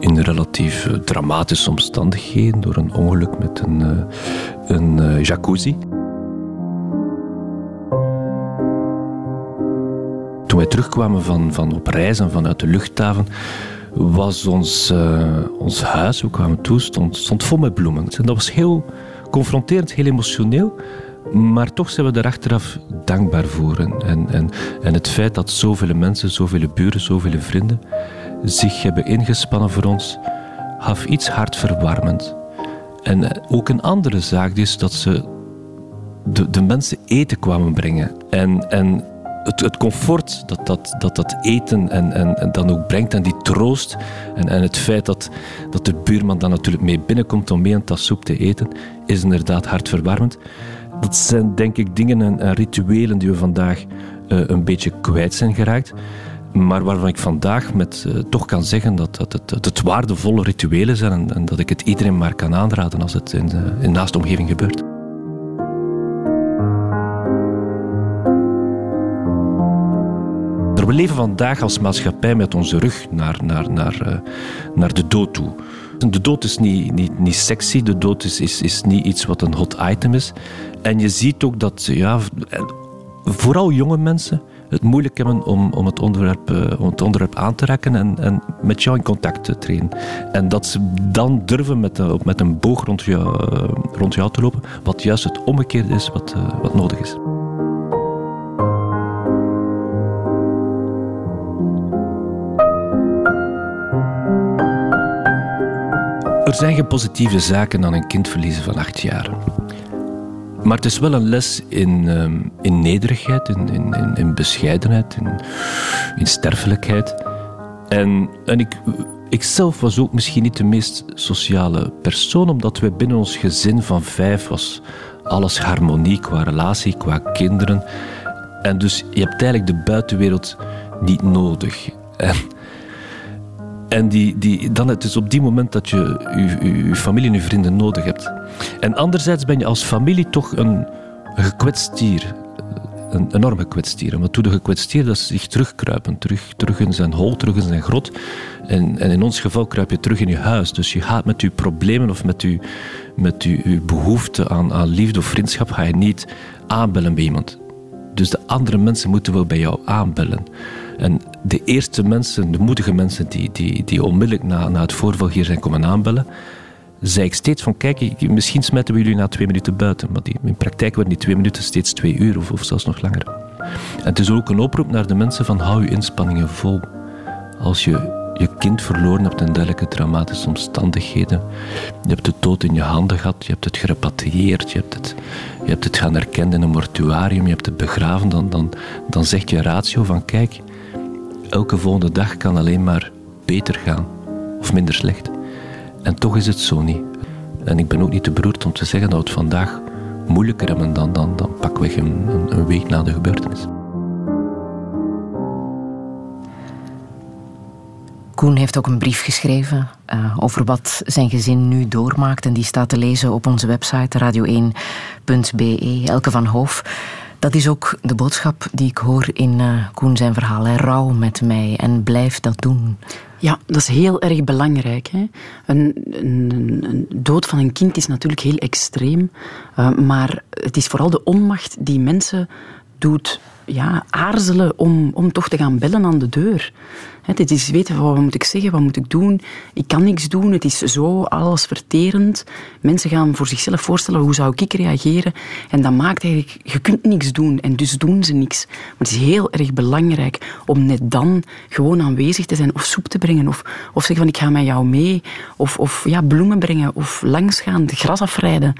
in relatief dramatische omstandigheden, door een ongeluk met een, een jacuzzi. Wij terugkwamen van, van op reis en vanuit de luchthaven, was ons, uh, ons huis, we kwamen toe, stond, stond vol met bloemen. En dat was heel confronterend, heel emotioneel. Maar toch zijn we er achteraf dankbaar voor. En, en, en, het feit dat zoveel mensen, zoveel buren, zoveel vrienden zich hebben ingespannen voor ons, gaf iets hartverwarmend. En ook een andere zaak is dat ze de, de mensen eten kwamen brengen. En, en het, het, comfort dat dat, dat, dat eten en, en, en, dan ook brengt en die troost en, en het feit dat, dat de buurman dan natuurlijk mee binnenkomt om mee een tas soep te eten, is inderdaad hartverwarmend. Dat zijn denk ik dingen en, en rituelen die we vandaag uh, een beetje kwijt zijn geraakt. maar waarvan ik vandaag met, uh, toch kan zeggen dat, dat, het, het waardevolle rituelen zijn en, dat ik het iedereen maar kan aanraden als het in de, in naast omgeving gebeurt. We leven vandaag als maatschappij met onze rug naar, naar, naar, uh, naar de dood toe. De dood is niet, niet, niet sexy, de dood is, is, niet iets wat een hot item is. En je ziet ook dat ja, vooral jonge mensen het moeilijk hebben om, om, het, onderwerp, uh, om het onderwerp aan te raken en, en met jou in contact te treden. En dat ze dan durven met, uh, met een boog rond jou, rond jou te lopen, wat juist het omgekeerde is wat, wat nodig is. Er zijn geen positieve zaken dan een kind verliezen van acht jaar. Maar het is wel een les in, ehm, in nederigheid, in, in, in bescheidenheid, in, in sterfelijkheid. En, en ik, ik zelf was ook misschien niet de meest sociale persoon, omdat we binnen ons gezin van vijf was alles harmonie qua relatie, qua kinderen. En dus je hebt eigenlijk de buitenwereld niet nodig. En en die, die, dan het is op die moment dat je je, familie en je vrienden nodig hebt. En anderzijds ben je als familie toch een, gekwetst dier. Een enorm gekwetst dier. En wat doet de gekwetst dier? Dat zich terugkruipen. Terug, terug in zijn hol, terug in zijn grot. En, en in ons geval kruip je terug in je huis. Dus je gaat met je problemen of met je, met je, behoefte aan, aan liefde of vriendschap ga je niet aanbellen bij iemand. Dus de andere mensen moeten wel bij jou aanbellen. En de eerste mensen, de moedige mensen die, die, die onmiddellijk na, na het voorval hier zijn komen aanbellen, zei ik steeds van kijk, misschien smijten we jullie na twee minuten buiten. Maar die, in praktijk worden die twee minuten steeds twee uur of, of zelfs nog langer. En het is ook een oproep naar de mensen van hou je inspanningen vol. Als je je kind verloren hebt in dergelijke dramatische omstandigheden. Je hebt de dood in je handen gehad, je hebt het gerepatrieerd, je hebt het, je hebt het gaan herkennen in een mortuarium, je hebt het begraven. Dan, dan, dan zegt je ratio van kijk, elke volgende dag kan alleen maar beter gaan of minder slecht. En toch is het zo niet. En ik ben ook niet te beroerd om te zeggen dat het vandaag moeilijker hebben dan, dan, dan pakweg een, een week na de gebeurtenis. Koen heeft ook een brief geschreven uh, over wat zijn gezin nu doormaakt. En die staat te lezen op onze website radio1.be. Elke van Hoof. Dat is ook de boodschap die ik hoor in uh, Koen zijn verhaal. Hij rouw met mij en blijf dat doen. Ja, dat is heel erg belangrijk. Hè. Een, een, een, dood van een kind is natuurlijk heel extreem. Uh, maar het is vooral de onmacht die mensen doet ja, aarzelen om, om toch te gaan bellen aan de deur. Het is weten wat moet ik zeggen, wat moet ik doen. Ik kan niks doen, het is zo alles verterend. Mensen gaan voor zichzelf voorstellen, hoe zou ik reageren? En dat maakt eigenlijk, je kunt niks doen en dus doen ze niks. Maar het is heel erg belangrijk om net dan gewoon aanwezig te zijn of soep te brengen of, of zeggen van ik ga met jou mee of, of ja, bloemen brengen of langsgaan, gras afrijden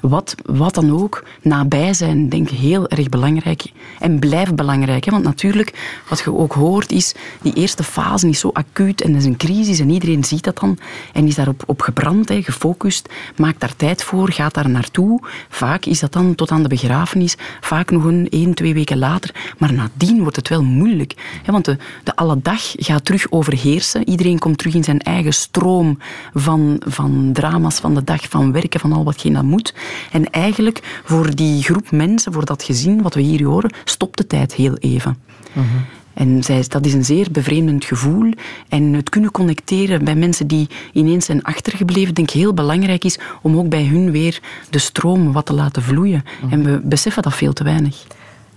wat, wat dan ook, nabij zijn, denk ik heel erg belangrijk. En blijft belangrijk. Hè? Want natuurlijk, wat je ook hoort, is die eerste fase is zo acuut en er is een crisis en iedereen ziet dat dan en is daarop op gebrand, hè, gefocust, maakt daar tijd voor, gaat daar naartoe. Vaak is dat dan tot aan de begrafenis, vaak nog een één, twee weken later. Maar nadien wordt het wel moeilijk. Hè? Want de, de alledag gaat terug overheersen. Iedereen komt terug in zijn eigen stroom van, van drama's van de dag, van werken, van al watgeen dat moet. En eigenlijk voor die groep mensen, voor dat gezin wat we hier horen, stopt de tijd heel even. Mhm. En zij, dat is een zeer bevreemdend gevoel. En het kunnen connecteren bij mensen die ineens zijn achtergebleven, denk ik heel belangrijk is om ook bij hun weer de stroom wat te laten vloeien. Mhm. En we beseffen dat veel te weinig.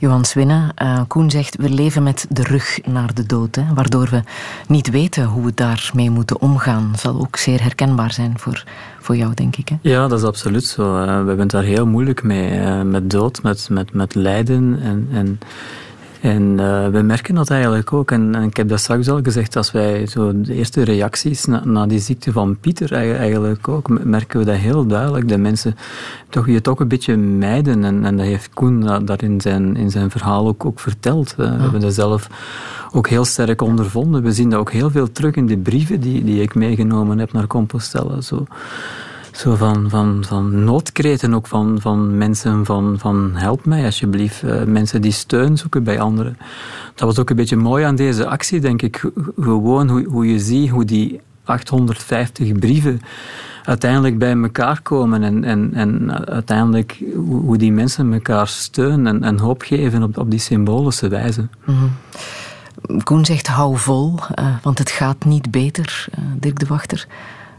Johan Swinnen, uh, Koen zegt, we leven met de rug naar de dood. Hè, waardoor we niet weten hoe we daarmee moeten omgaan. Zal ook zeer herkenbaar zijn voor, voor jou, denk ik. Hè? Ja, dat is absoluut zo. Uh, we hebben daar heel moeilijk mee. Uh, met dood, met, met, met lijden en... en en uh, we merken dat eigenlijk ook. En, en, ik heb dat straks al gezegd, als wij zo de eerste reacties na, na die ziekte van Pieter eigenlijk ook, merken we dat heel duidelijk. De mensen toch, je toch een beetje mijden. En, en dat heeft Koen daar in zijn, in zijn verhaal ook, ook verteld. Uh, We hebben dat zelf ook heel sterk ondervonden. We zien dat ook heel veel terug in de brieven die, die ik meegenomen heb naar Compostela. Zo zo van, van, van noodkreten ook van, van mensen van, van help mij alsjeblieft. Uh, mensen die steun zoeken bij anderen. Dat was ook een beetje mooi aan deze actie, denk ik. Gewoon hoe, hoe je ziet hoe die 850 brieven uiteindelijk bij elkaar komen en, en, en uiteindelijk hoe die mensen elkaar steunen en, en hoop geven op, op die symbolische wijze. Mm Koen zegt hou vol, uh, want het gaat niet beter, uh, Dirk de Wachter.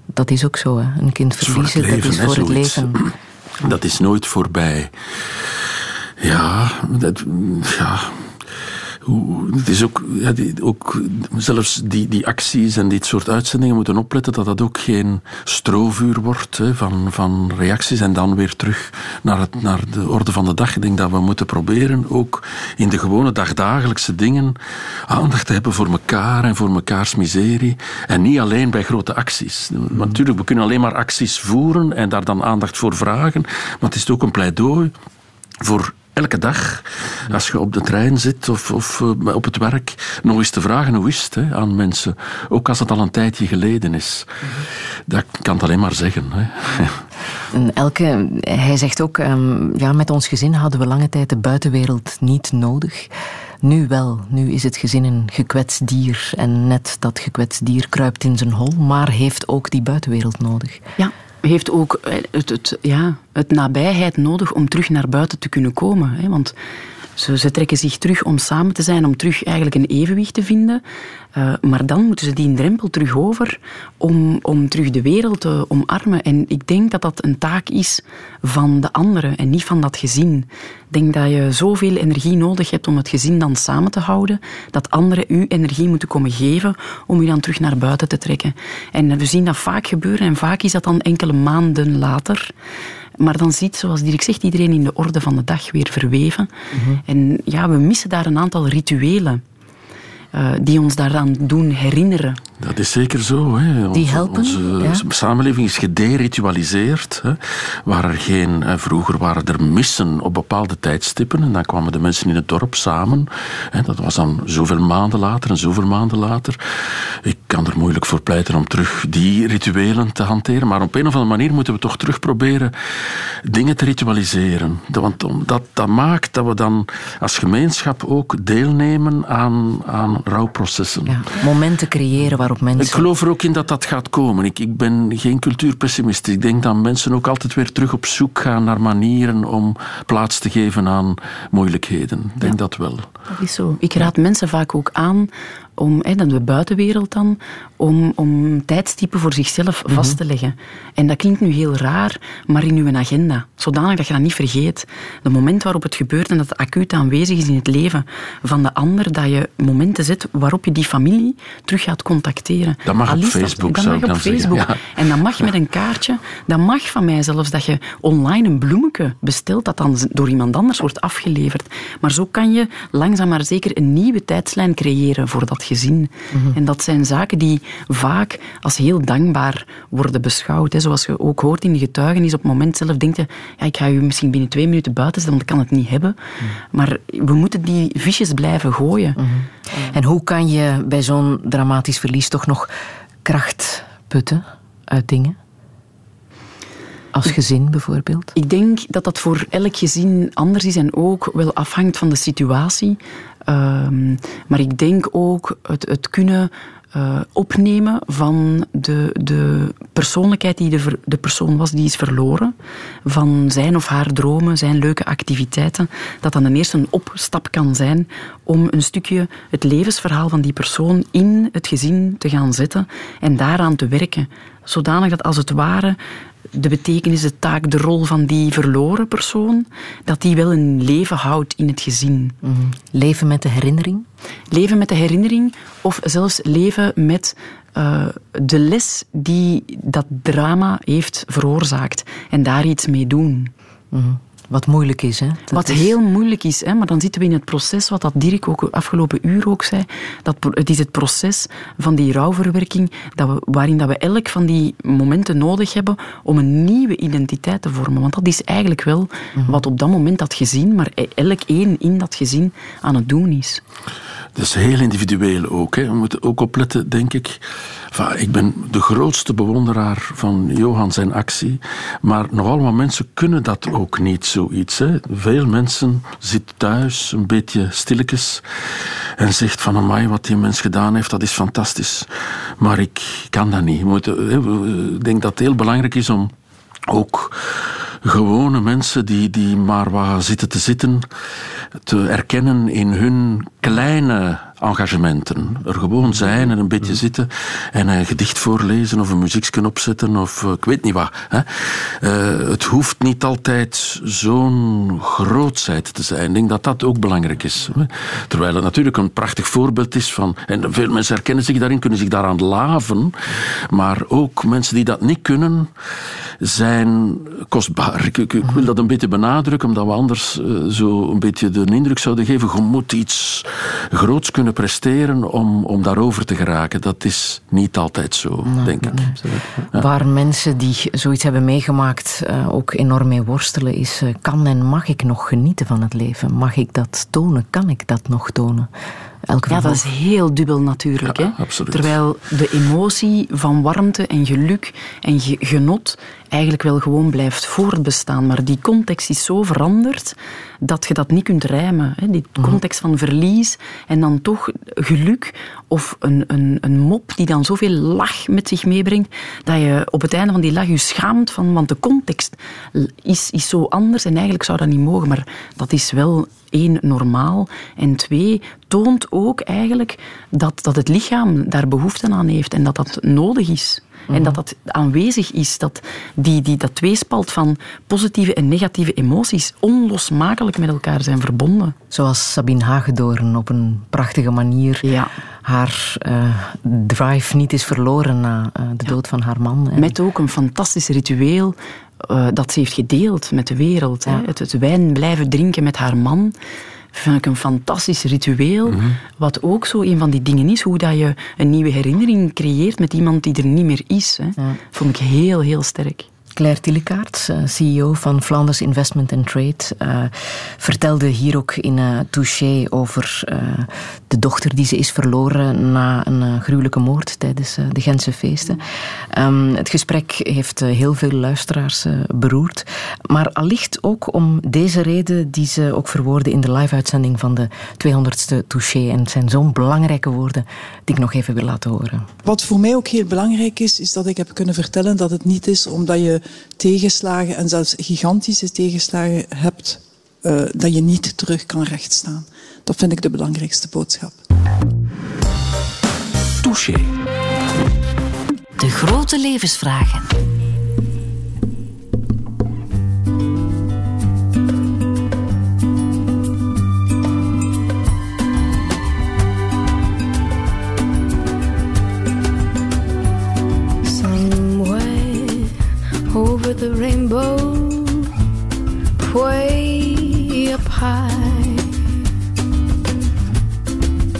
Dat is ook zo, hè? een kind verliezen, dat is voor het leven. Dat is nooit voorbij. Ja, dat, ja het is ook, ja, die, ook zelfs die, die acties en dit soort uitzendingen moeten opletten dat dat ook geen strovuur wordt hè, van, van reacties en dan weer terug naar, het, naar de orde van de dag. Ik denk dat we moeten proberen ook in de gewone dagdagelijkse dingen aandacht te hebben voor elkaar en voor mekaars miserie. En niet alleen bij grote acties. Maar natuurlijk, we kunnen alleen maar acties voeren en daar dan aandacht voor vragen. Maar het is ook een pleidooi voor elke dag, als je op de trein zit of, of uh, op het werk, nog eens te vragen hoe is het hè, aan mensen. Ook als het al een tijdje geleden is. Dat kan het alleen maar zeggen. Hè. [laughs] Elke, hij zegt ook, um, ja, met ons gezin hadden we lange tijd de buitenwereld niet nodig. Nu wel, nu is het gezin een gekwetst dier. En net dat gekwetst dier kruipt in zijn hol, maar heeft ook die buitenwereld nodig. Ja, heeft ook eh, het, het, ja, het nabijheid nodig om terug naar buiten te kunnen komen. Hè? Want ze, trekken zich terug om samen te zijn, om terug eigenlijk een evenwicht te vinden. Uh, maar dan moeten ze die drempel terug over om, om terug de wereld te omarmen. En ik denk dat dat een taak is van de anderen en niet van dat gezin. Ik denk dat je zoveel energie nodig hebt om het gezin dan samen te houden, dat anderen u energie moeten komen geven om u dan terug naar buiten te trekken. En we zien dat vaak gebeuren en vaak is dat dan enkele maanden later. Maar dan ziet, zoals Dirk zegt, iedereen in de orde van de dag weer verweven. Mhm. En ja, we missen daar een aantal rituelen. Uh, die ons daaraan doen herinneren. Dat is zeker zo. Hè. die helpen. Onze samenleving is gederitualiseerd. Hè. Waar er geen, vroeger waren er missen op bepaalde tijdstippen en dan kwamen de mensen in het dorp samen. Hè. Dat was dan zoveel maanden later en zoveel maanden later. Ik kan er moeilijk voor pleiten om terug die rituelen te hanteren, maar op een of andere manier moeten we toch terug proberen dingen te ritualiseren. Want dat, dat maakt dat we dan als gemeenschap ook deelnemen aan, aan rouwprocessen. Ja, momenten creëren mensen... Ik geloof er ook in dat dat gaat komen. Ik, ik ben geen cultuurpessimist. Ik denk dat mensen ook altijd weer terug op zoek gaan naar manieren om plaats te geven aan moeilijkheden. Ik denk dat wel. Dat is zo. Ik raad mensen vaak ook aan om, hè, de buitenwereld dan, om, om tijdstippen voor zichzelf mhm. vast te leggen. En dat klinkt nu heel raar, maar in uw agenda. Zodanig dat je dat niet vergeet. De moment waarop het gebeurt en dat het acuut aanwezig is in het leven van de ander, dat je momenten zet waarop je die familie terug gaat contacteren. Dat mag op Facebook, dat, dat mag op Facebook. En dat mag met een kaartje. Dat mag van mij zelfs dat je online een bloemetje bestelt dat dan door iemand anders wordt afgeleverd. Maar zo kan je langzaam maar zeker een nieuwe tijdslijn creëren voor dat gezin. Mhm. En dat zijn zaken die vaak als heel dankbaar worden beschouwd. Hè. Zoals je ook hoort in de getuigenis, op het moment zelf denk je, ja, ik ga je misschien binnen twee minuten buiten zetten, want ik kan het niet hebben. Mhm. Maar we moeten die visjes blijven gooien. Mhm. En hoe kan je bij zo'n dramatisch verlies toch nog kracht putten uit dingen? Als gezin bijvoorbeeld? Ik denk dat dat voor elk gezin anders is en ook wel afhangt van de situatie. Um, maar ik denk ook het, het kunnen uh, opnemen van de, de persoonlijkheid die de, de persoon was, die is verloren. Van zijn of haar dromen, zijn leuke activiteiten. Dat dan een eerste een opstap kan zijn om een stukje het levensverhaal van die persoon in het gezin te gaan zetten en daaraan te werken. Zodanig dat als het ware de betekenis, de taak, de rol van die verloren persoon, dat die wel een leven houdt in het gezin. Mhm. Leven met de herinnering? Leven met de herinnering of zelfs leven met uh, de les die dat drama heeft veroorzaakt en daar iets mee doen. Mm wat moeilijk is, hè? wat heel moeilijk is, hè? maar dan zitten we in het proces, wat dat Dirk ook afgelopen uur ook zei. Dat, het is het proces van die rouwverwerking, dat we, waarin dat we elk van die momenten nodig hebben om een nieuwe identiteit te vormen. Want dat is eigenlijk wel mhm. wat op dat moment dat gezin, maar elk één in dat gezin aan het doen is. Is heel individueel ook. Hè. We moeten ook opletten, denk ik. Ik ben de grootste bewonderaar van Johan zijn actie. Maar nog allemaal mensen kunnen dat ook niet, zoiets. Hè. Veel mensen zitten thuis, een beetje stilletjes. En zegt van, amai, wat die mens gedaan heeft, dat is fantastisch. Maar ik kan dat niet. Ik denk dat het heel belangrijk is om ook gewone mensen die, die maar wat zitten te zitten, te erkennen in hun kleine engagementen. Er gewoon zijn en een beetje zitten en een gedicht voorlezen of een muziekje opzetten of eh, ik weet niet wat. Hè. Uh, het hoeft niet altijd zo'n grootheid te zijn. Ik denk dat dat ook belangrijk is. Hè. Terwijl het natuurlijk een prachtig voorbeeld is van, en veel mensen herkennen zich daarin, kunnen zich daaraan laven, maar ook mensen die dat niet kunnen, zijn kostbaar. Ik wil dat een beetje benadrukken, omdat we anders uh, zo een beetje de indruk zouden geven, je moet iets groots kunnen presteren om, om daarover te geraken. Dat is niet altijd zo, denk ik. Ja. Waar mensen die zoiets hebben meegemaakt uh, ook enorm mee worstelen, is: uh, kan en mag ik nog genieten van het leven? Mag ik dat tonen? Kan ik dat nog tonen? Ja, dat is heel dubbel natuurlijk. Ja, hè? Terwijl de emotie van warmte en geluk en genot eigenlijk wel gewoon blijft voortbestaan. Maar die context is zo veranderd dat je dat niet kunt rijmen. Hè? Die mhm. context van verlies en dan toch geluk of een, een, een mop die dan zoveel lach met zich meebrengt, dat je op het einde van die lach je schaamt van, want de context is, is zo anders en eigenlijk zou dat niet mogen. Maar dat is wel één, normaal. En twee, toont ook eigenlijk dat, dat het lichaam daar behoefte aan heeft en dat dat nodig is. En mhm. dat dat aanwezig is, dat die, die, dat tweespalt van positieve en negatieve emoties onlosmakelijk met elkaar zijn verbonden. Zoals Sabine Hagedoorn op een prachtige manier ja. haar uh, drive niet is verloren na uh, de dood van haar man. En... Met ook een fantastisch ritueel uh, dat ze heeft gedeeld met de wereld. Ja. Hè. Het, het wijn blijven drinken met haar man vind ik een fantastisch ritueel. Mm -hmm. Wat ook zo een van die dingen is, hoe dat je een nieuwe herinnering creëert met iemand die er niet meer is. Hè. Vond ik heel, heel sterk. Claire Tillekaart, eh, CEO van Flanders Investment and Trade, uh, vertelde hier ook in uh, Touché over de dochter die ze is verloren na een gruwelijke moord tijdens de Gentse feesten. Um, het gesprek heeft heel veel luisteraars beroerd, maar allicht ook om deze reden die ze ook verwoorden in de live-uitzending van de 200ste Touché. En het zijn zo'n belangrijke woorden die ik nog even wil laten horen. Wat voor mij ook heel belangrijk is, is dat ik heb kunnen vertellen dat het niet is omdat je tegenslagen en zelfs gigantische tegenslagen hebt, uh, dat je niet terug kan rechtstaan. Dat vind ik de belangrijkste boodschap. Touché. De grote levensvragen. Over the rainbow, way up high.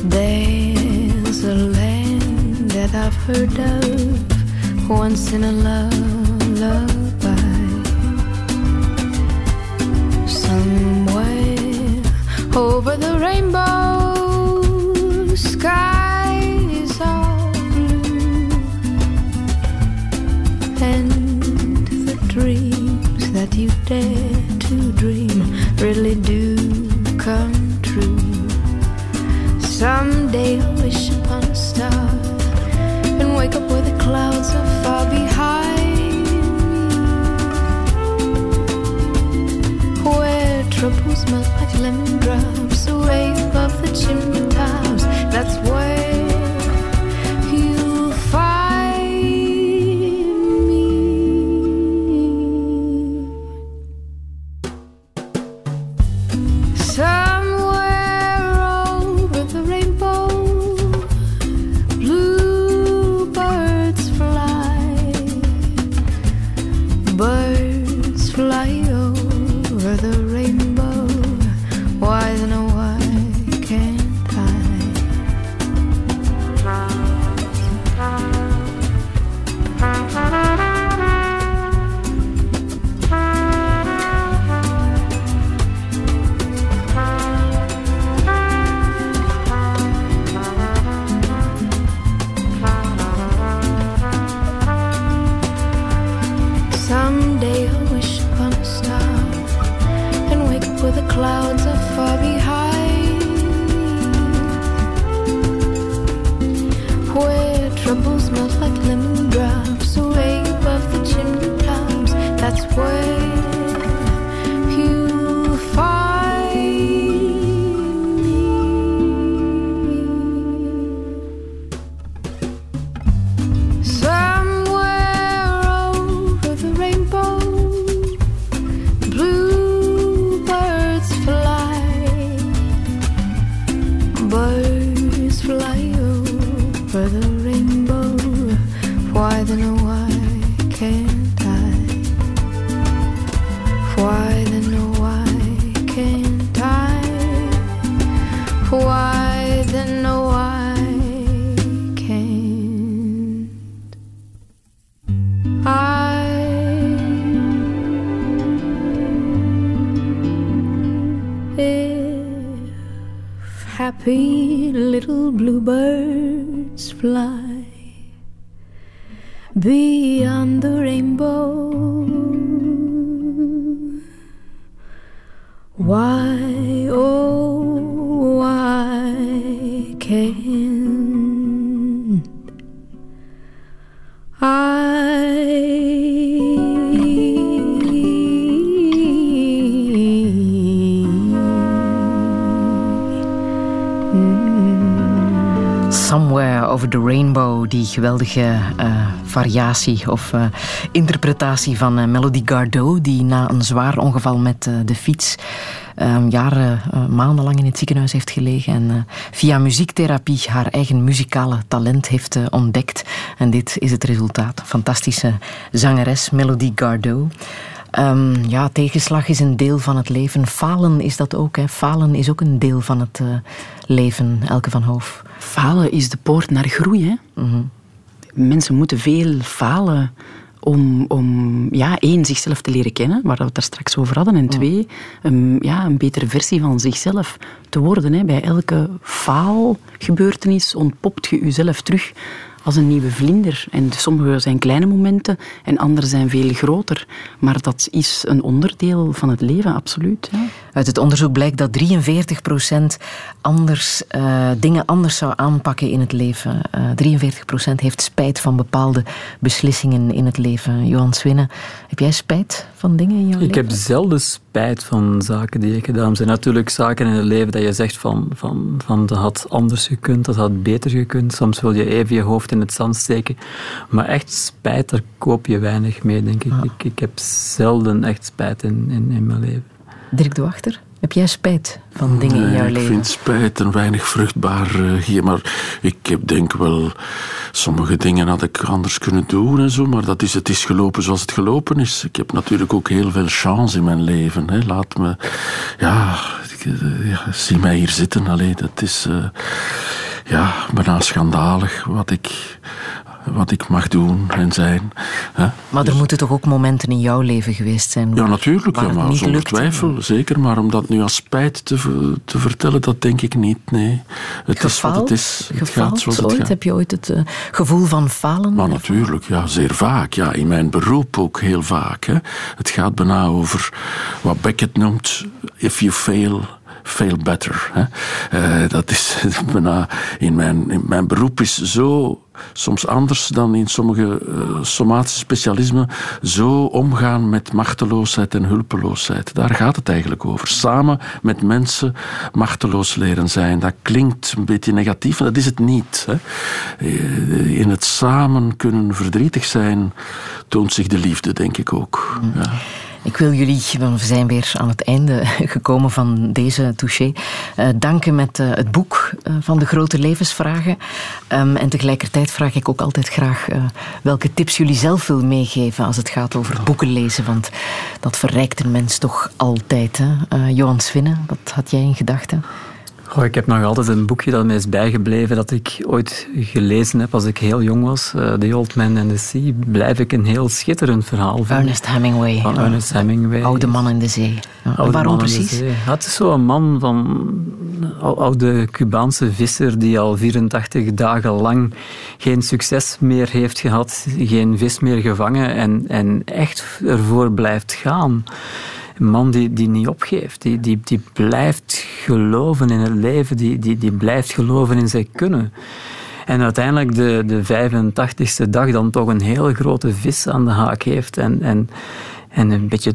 There's a land that I've heard of once in a lullaby. Somewhere over the rainbow sky. That you dare to dream really do come true. Someday I'll wish upon a star and wake up where the clouds are far behind me. Where troubles melt like lemon drops away above the chimney tops. That's where. Die geweldige eh, variatie of eh, interpretatie van eh, Melody Gardot, die na een zwaar ongeval met de fiets ehm, jaren, maandenlang in het ziekenhuis heeft gelegen en via muziektherapie haar eigen muzikale talent heeft ontdekt. En dit is het resultaat. Fantastische zangeres Melody Gardot. Ehm, ja, tegenslag is een deel van het leven. Falen is dat ook. Hè. Falen is ook een deel van het eh, leven, Elke van Hoof. Falen is de poort naar groei. Hè? Mensen moeten veel falen om, om ja, één, zichzelf te leren kennen, waar we het daar straks over hadden, en twee, een, ja, een betere versie van zichzelf te worden. Hè. Bij elke faalgebeurtenis ontpopt je jezelf terug als een nieuwe vlinder. En sommige zijn kleine momenten en andere zijn veel groter. Maar dat is een onderdeel van het leven, absoluut. Ja. Uit het onderzoek blijkt dat 43% anders, eh, dingen anders zou aanpakken in het leven. Eh 43% heeft spijt van bepaalde beslissingen in het leven. Johan Swinnen, heb jij spijt van dingen in jouw Ik leven? heb zelden spijt van zaken die ik gedaan heb. Er zijn natuurlijk zaken in het leven dat je zegt van, van, van dat had anders gekund, dat had beter gekund. Soms wil je even je hoofd in het zand steken. Maar echt spijt, daar koop je weinig mee, denk ik. Ik, ik heb zelden echt spijt in, in, in mijn leven. Dirk de Wachter, heb jij spijt van dingen in jouw ik leven? vind spijt een weinig vruchtbaar uh, hier, maar ik heb denk wel sommige dingen had ik anders kunnen doen en zo, maar dat is, het is gelopen zoals het gelopen is. Ik heb natuurlijk ook heel veel chance in mijn leven. Hè. Laat me, ja, ik, eh, ja, zie mij hier zitten. Allee, dat is uh, ja, bijna schandalig wat ik, wat ik mag doen en zijn. Hè. Maar er moeten toch ook momenten in jouw leven geweest zijn? Ja, waar- natuurlijk, waar ja, maar zonder lukt? twijfel, zeker. Maar om dat nu als spijt te, te vertellen, dat denk ik niet. Nee, het is wat het is. Het gaat zoals het ooit? gaat. Heb je ooit het eh, gevoel van falen? Maar natuurlijk, ja, zeer vaak. Ja, in mijn beroep ook heel vaak. Hè. Het gaat bijna over wat Beckett noemt: if you fail. Fail better. Hè. Eh, dat is [laughs] bijna in mijn, in mijn beroep is zo soms anders dan in sommige eh, somatische specialismen zo omgaan met machteloosheid en hulpeloosheid. Daar gaat het eigenlijk over. Samen met mensen machteloos leren zijn. Dat klinkt een beetje negatief, maar dat is het niet. Hè. Eh, In het samen kunnen verdrietig zijn toont zich de liefde, denk ik ook. Ja. Ik wil jullie, we zijn weer aan het einde [laughs] gekomen van deze touché, eh, danken met eh, het boek eh, van de grote levensvragen. Ehm, en tegelijkertijd vraag ik ook altijd graag welke tips jullie zelf willen meegeven als het gaat over boeken lezen. Want dat verrijkt een mens toch altijd. Hè? Johan Swinnen, wat had jij in gedachten? Ik heb nog altijd een boekje dat mij is bijgebleven dat ik ooit gelezen heb als ik heel jong was. eh, The Old Man and the Sea. Blijf ik een heel schitterend verhaal vinden. Ernest Hemingway. Van Ernest Hemingway. Oude man in de zee. Ja, waarom precies? zee. Ja, het is zo'n man van ou- oude Cubaanse visser die al 84 dagen lang geen succes meer heeft gehad, geen vis meer gevangen en, en echt ervoor blijft gaan. Een man die, die niet opgeeft. Die, die, die blijft geloven in het leven. Die, die, die blijft geloven in zijn kunnen. En uiteindelijk de, de 85ste dag dan toch een hele grote vis aan de haak heeft. En, en, en een beetje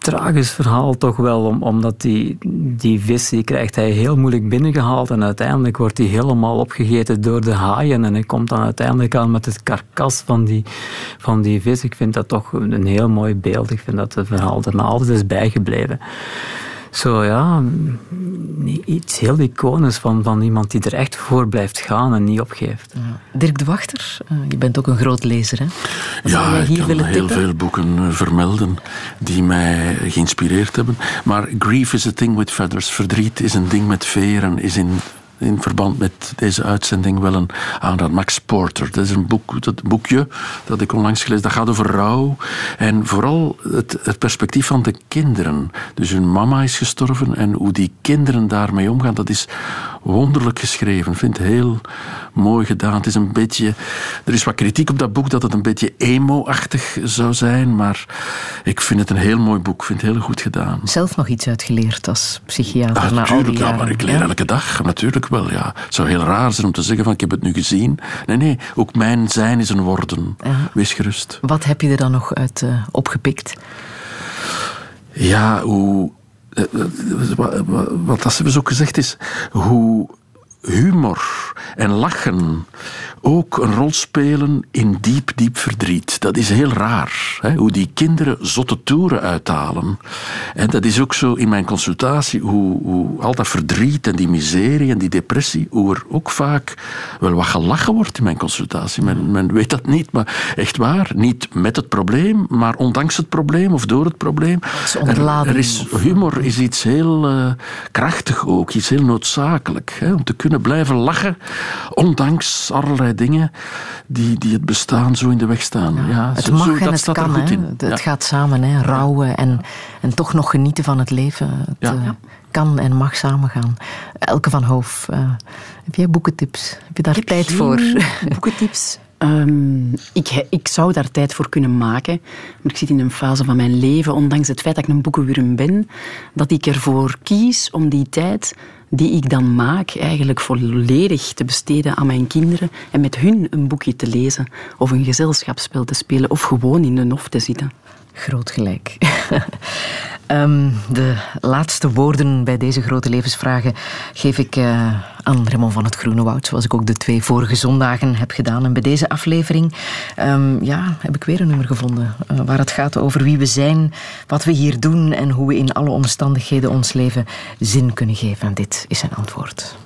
tragisch verhaal toch wel, om, omdat die, die vis die krijgt hij heel moeilijk binnengehaald en uiteindelijk wordt hij helemaal opgegeten door de haaien en hij komt dan uiteindelijk aan met het karkas van die, van die vis. Ik vind dat toch een heel mooi beeld. Ik vind dat het verhaal er altijd is bijgebleven zo ja, iets heel iconisch van, van iemand die er echt voor blijft gaan en niet opgeeft. Dirk de Wachter, eh, je bent ook een groot lezer, hè? Wat ja, hier ik kan heel tippen? veel boeken eh, vermelden die mij geïnspireerd hebben. Maar Grief is a thing with feathers. Verdriet is een ding met veren, is in in verband met deze uitzending wel een aanraad. Max Porter, dat is een boek, dat boekje dat ik onlangs gelezen Dat gaat over rouw en vooral het, het perspectief van de kinderen. Dus hun mama is gestorven en hoe die kinderen daarmee omgaan, dat is wonderlijk geschreven. Ik vind het heel mooi gedaan. Het is een beetje, er is wat kritiek op dat boek dat het een beetje emo-achtig zou zijn, maar ik vind het een heel mooi boek. Ik vind het heel goed gedaan. Zelf nog iets uitgeleerd als psychiater Ah, al die ja, maar ik leer Ja? elke dag. Natuurlijk wel, ja. Het zou heel raar zijn om te zeggen van ik heb het nu gezien. Nee, nee, ook mijn zijn is een worden. Wees gerust. Wat heb je er dan nog uit eh, opgepikt? Ja, hoe... eh, eh, Wat, wat, wat dat ze dus ook gezegd is, hoe humor en lachen ook een rol spelen in diep, diep verdriet. Dat is heel raar. Hè? Hoe die kinderen zotte toeren uithalen. En dat is ook zo in mijn consultatie, hoe, hoe al dat verdriet en die miserie en die depressie, hoe er ook vaak wel wat gelachen wordt in mijn consultatie. Men, men weet dat niet, maar echt waar. Niet met het probleem, maar ondanks het probleem of door het probleem. Er is, humor is iets heel eh, krachtig ook, iets heel noodzakelijk. Hè? Om te kunnen blijven lachen, ondanks allerlei dingen die, die het bestaan zo in de weg staan. Ja, Het zo- mag zo- en dat het staat er kan. goed Hè. in. Het, het Ja. gaat samen, hè. rouwen en, en toch nog genieten van het leven. Het Ja. eh, kan en mag samengaan. Elke van Hoof, eh, heb jij boekentips? Heb je daar tijd voor? [laughs] Boekentips? Ehm, ik, ik zou daar tijd voor kunnen maken, maar ik zit in een fase van mijn leven, ondanks het feit dat ik een boekenwurm ben, dat ik ervoor kies om die tijd die ik dan maak eigenlijk volledig te besteden aan mijn kinderen en met hun een boekje te lezen of een gezelschapsspel te spelen of gewoon in de nof te zitten. Groot gelijk. [laughs] Ehm, de laatste woorden bij deze grote levensvragen geef ik eh, aan Raymond van het Groene Woud, zoals ik ook de twee vorige zondagen heb gedaan. En bij deze aflevering ehm, ja, heb ik weer een nummer gevonden eh, waar het gaat over wie we zijn, wat we hier doen en hoe we in alle omstandigheden ons leven zin kunnen geven. En dit is zijn antwoord.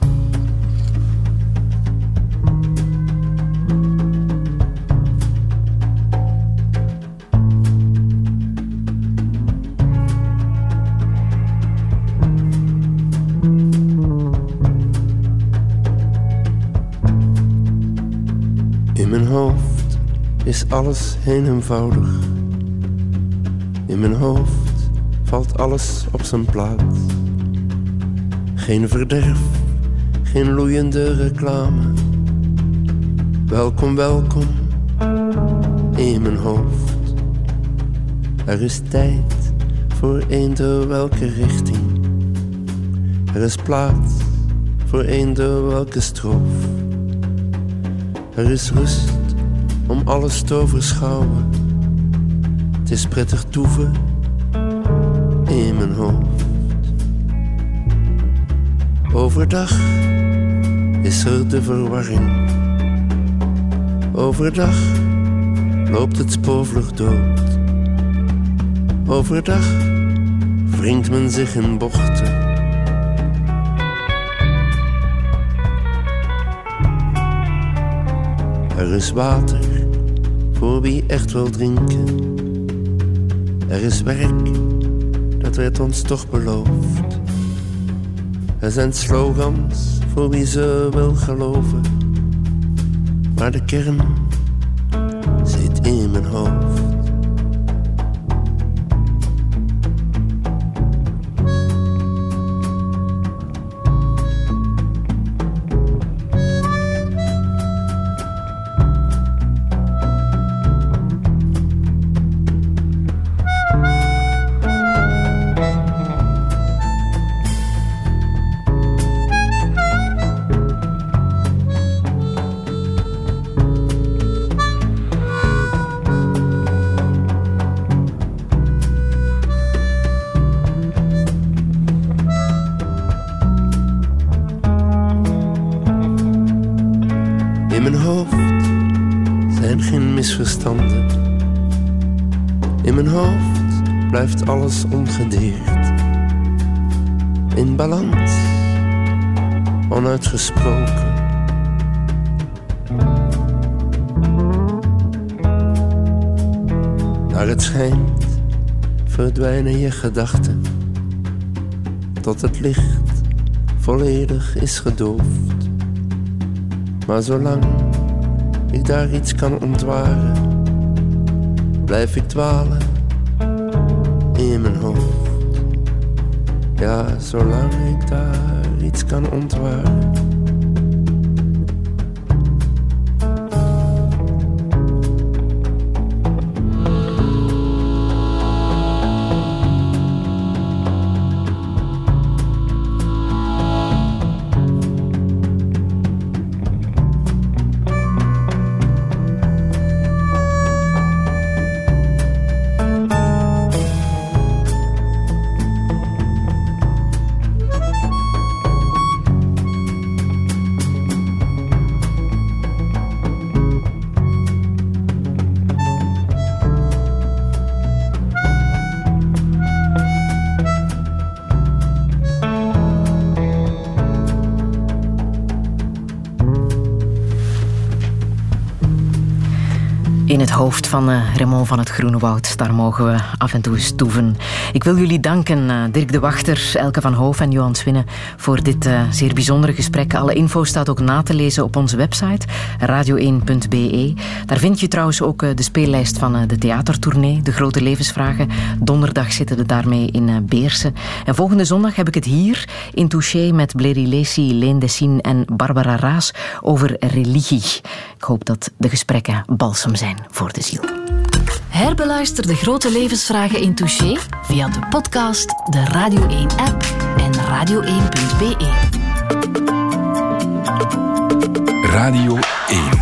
Mijn hoofd is alles heel eenvoudig. In mijn hoofd valt alles op zijn plaats. Geen verderf, geen loeiende reclame. Welkom, welkom in mijn hoofd. Er is tijd voor eender welke richting. Er is plaats voor eender welke stroof. Er is rust om alles te overschouwen. Het is prettig toeven in mijn hoofd. Overdag is er de verwarring. Overdag loopt het spoorvlug dood. Overdag wringt men zich in bochten. Er is water voor wie echt wil drinken. Er is werk, dat werd ons toch beloofd. Er zijn slogans voor wie ze wil geloven. Maar de kern zit in mijn hoofd. Onuitgesproken. Naar het schijnt verdwijnen je gedachten. Tot het licht volledig is gedoofd. Maar zolang ik daar iets kan ontwaren, blijf ik dwalen in mijn hoofd. Ja, zolang ik daar iets kan ontwaren. Van uh, Van het Groene Woud. Daar mogen we af en toe stoeven. Ik wil jullie danken, uh, Dirk de Wachter, Elke van Hoof en Johan Swinnen, voor dit uh, zeer bijzondere gesprek. Alle info staat ook na te lezen op onze website, radio1.be. Daar vind je trouwens ook de speellijst van de theatertournee, De Grote Levensvragen. Donderdag zitten we daarmee in Beersen. En volgende zondag heb ik het hier in Touché met Bleri Lacey, Leen Dessine en Barbara Raas over religie. Ik hoop dat de gesprekken balsem zijn voor de ziel. Herbeluister de grote levensvragen in Touché via de podcast, de Radio 1-app en radio1.be. Radio 1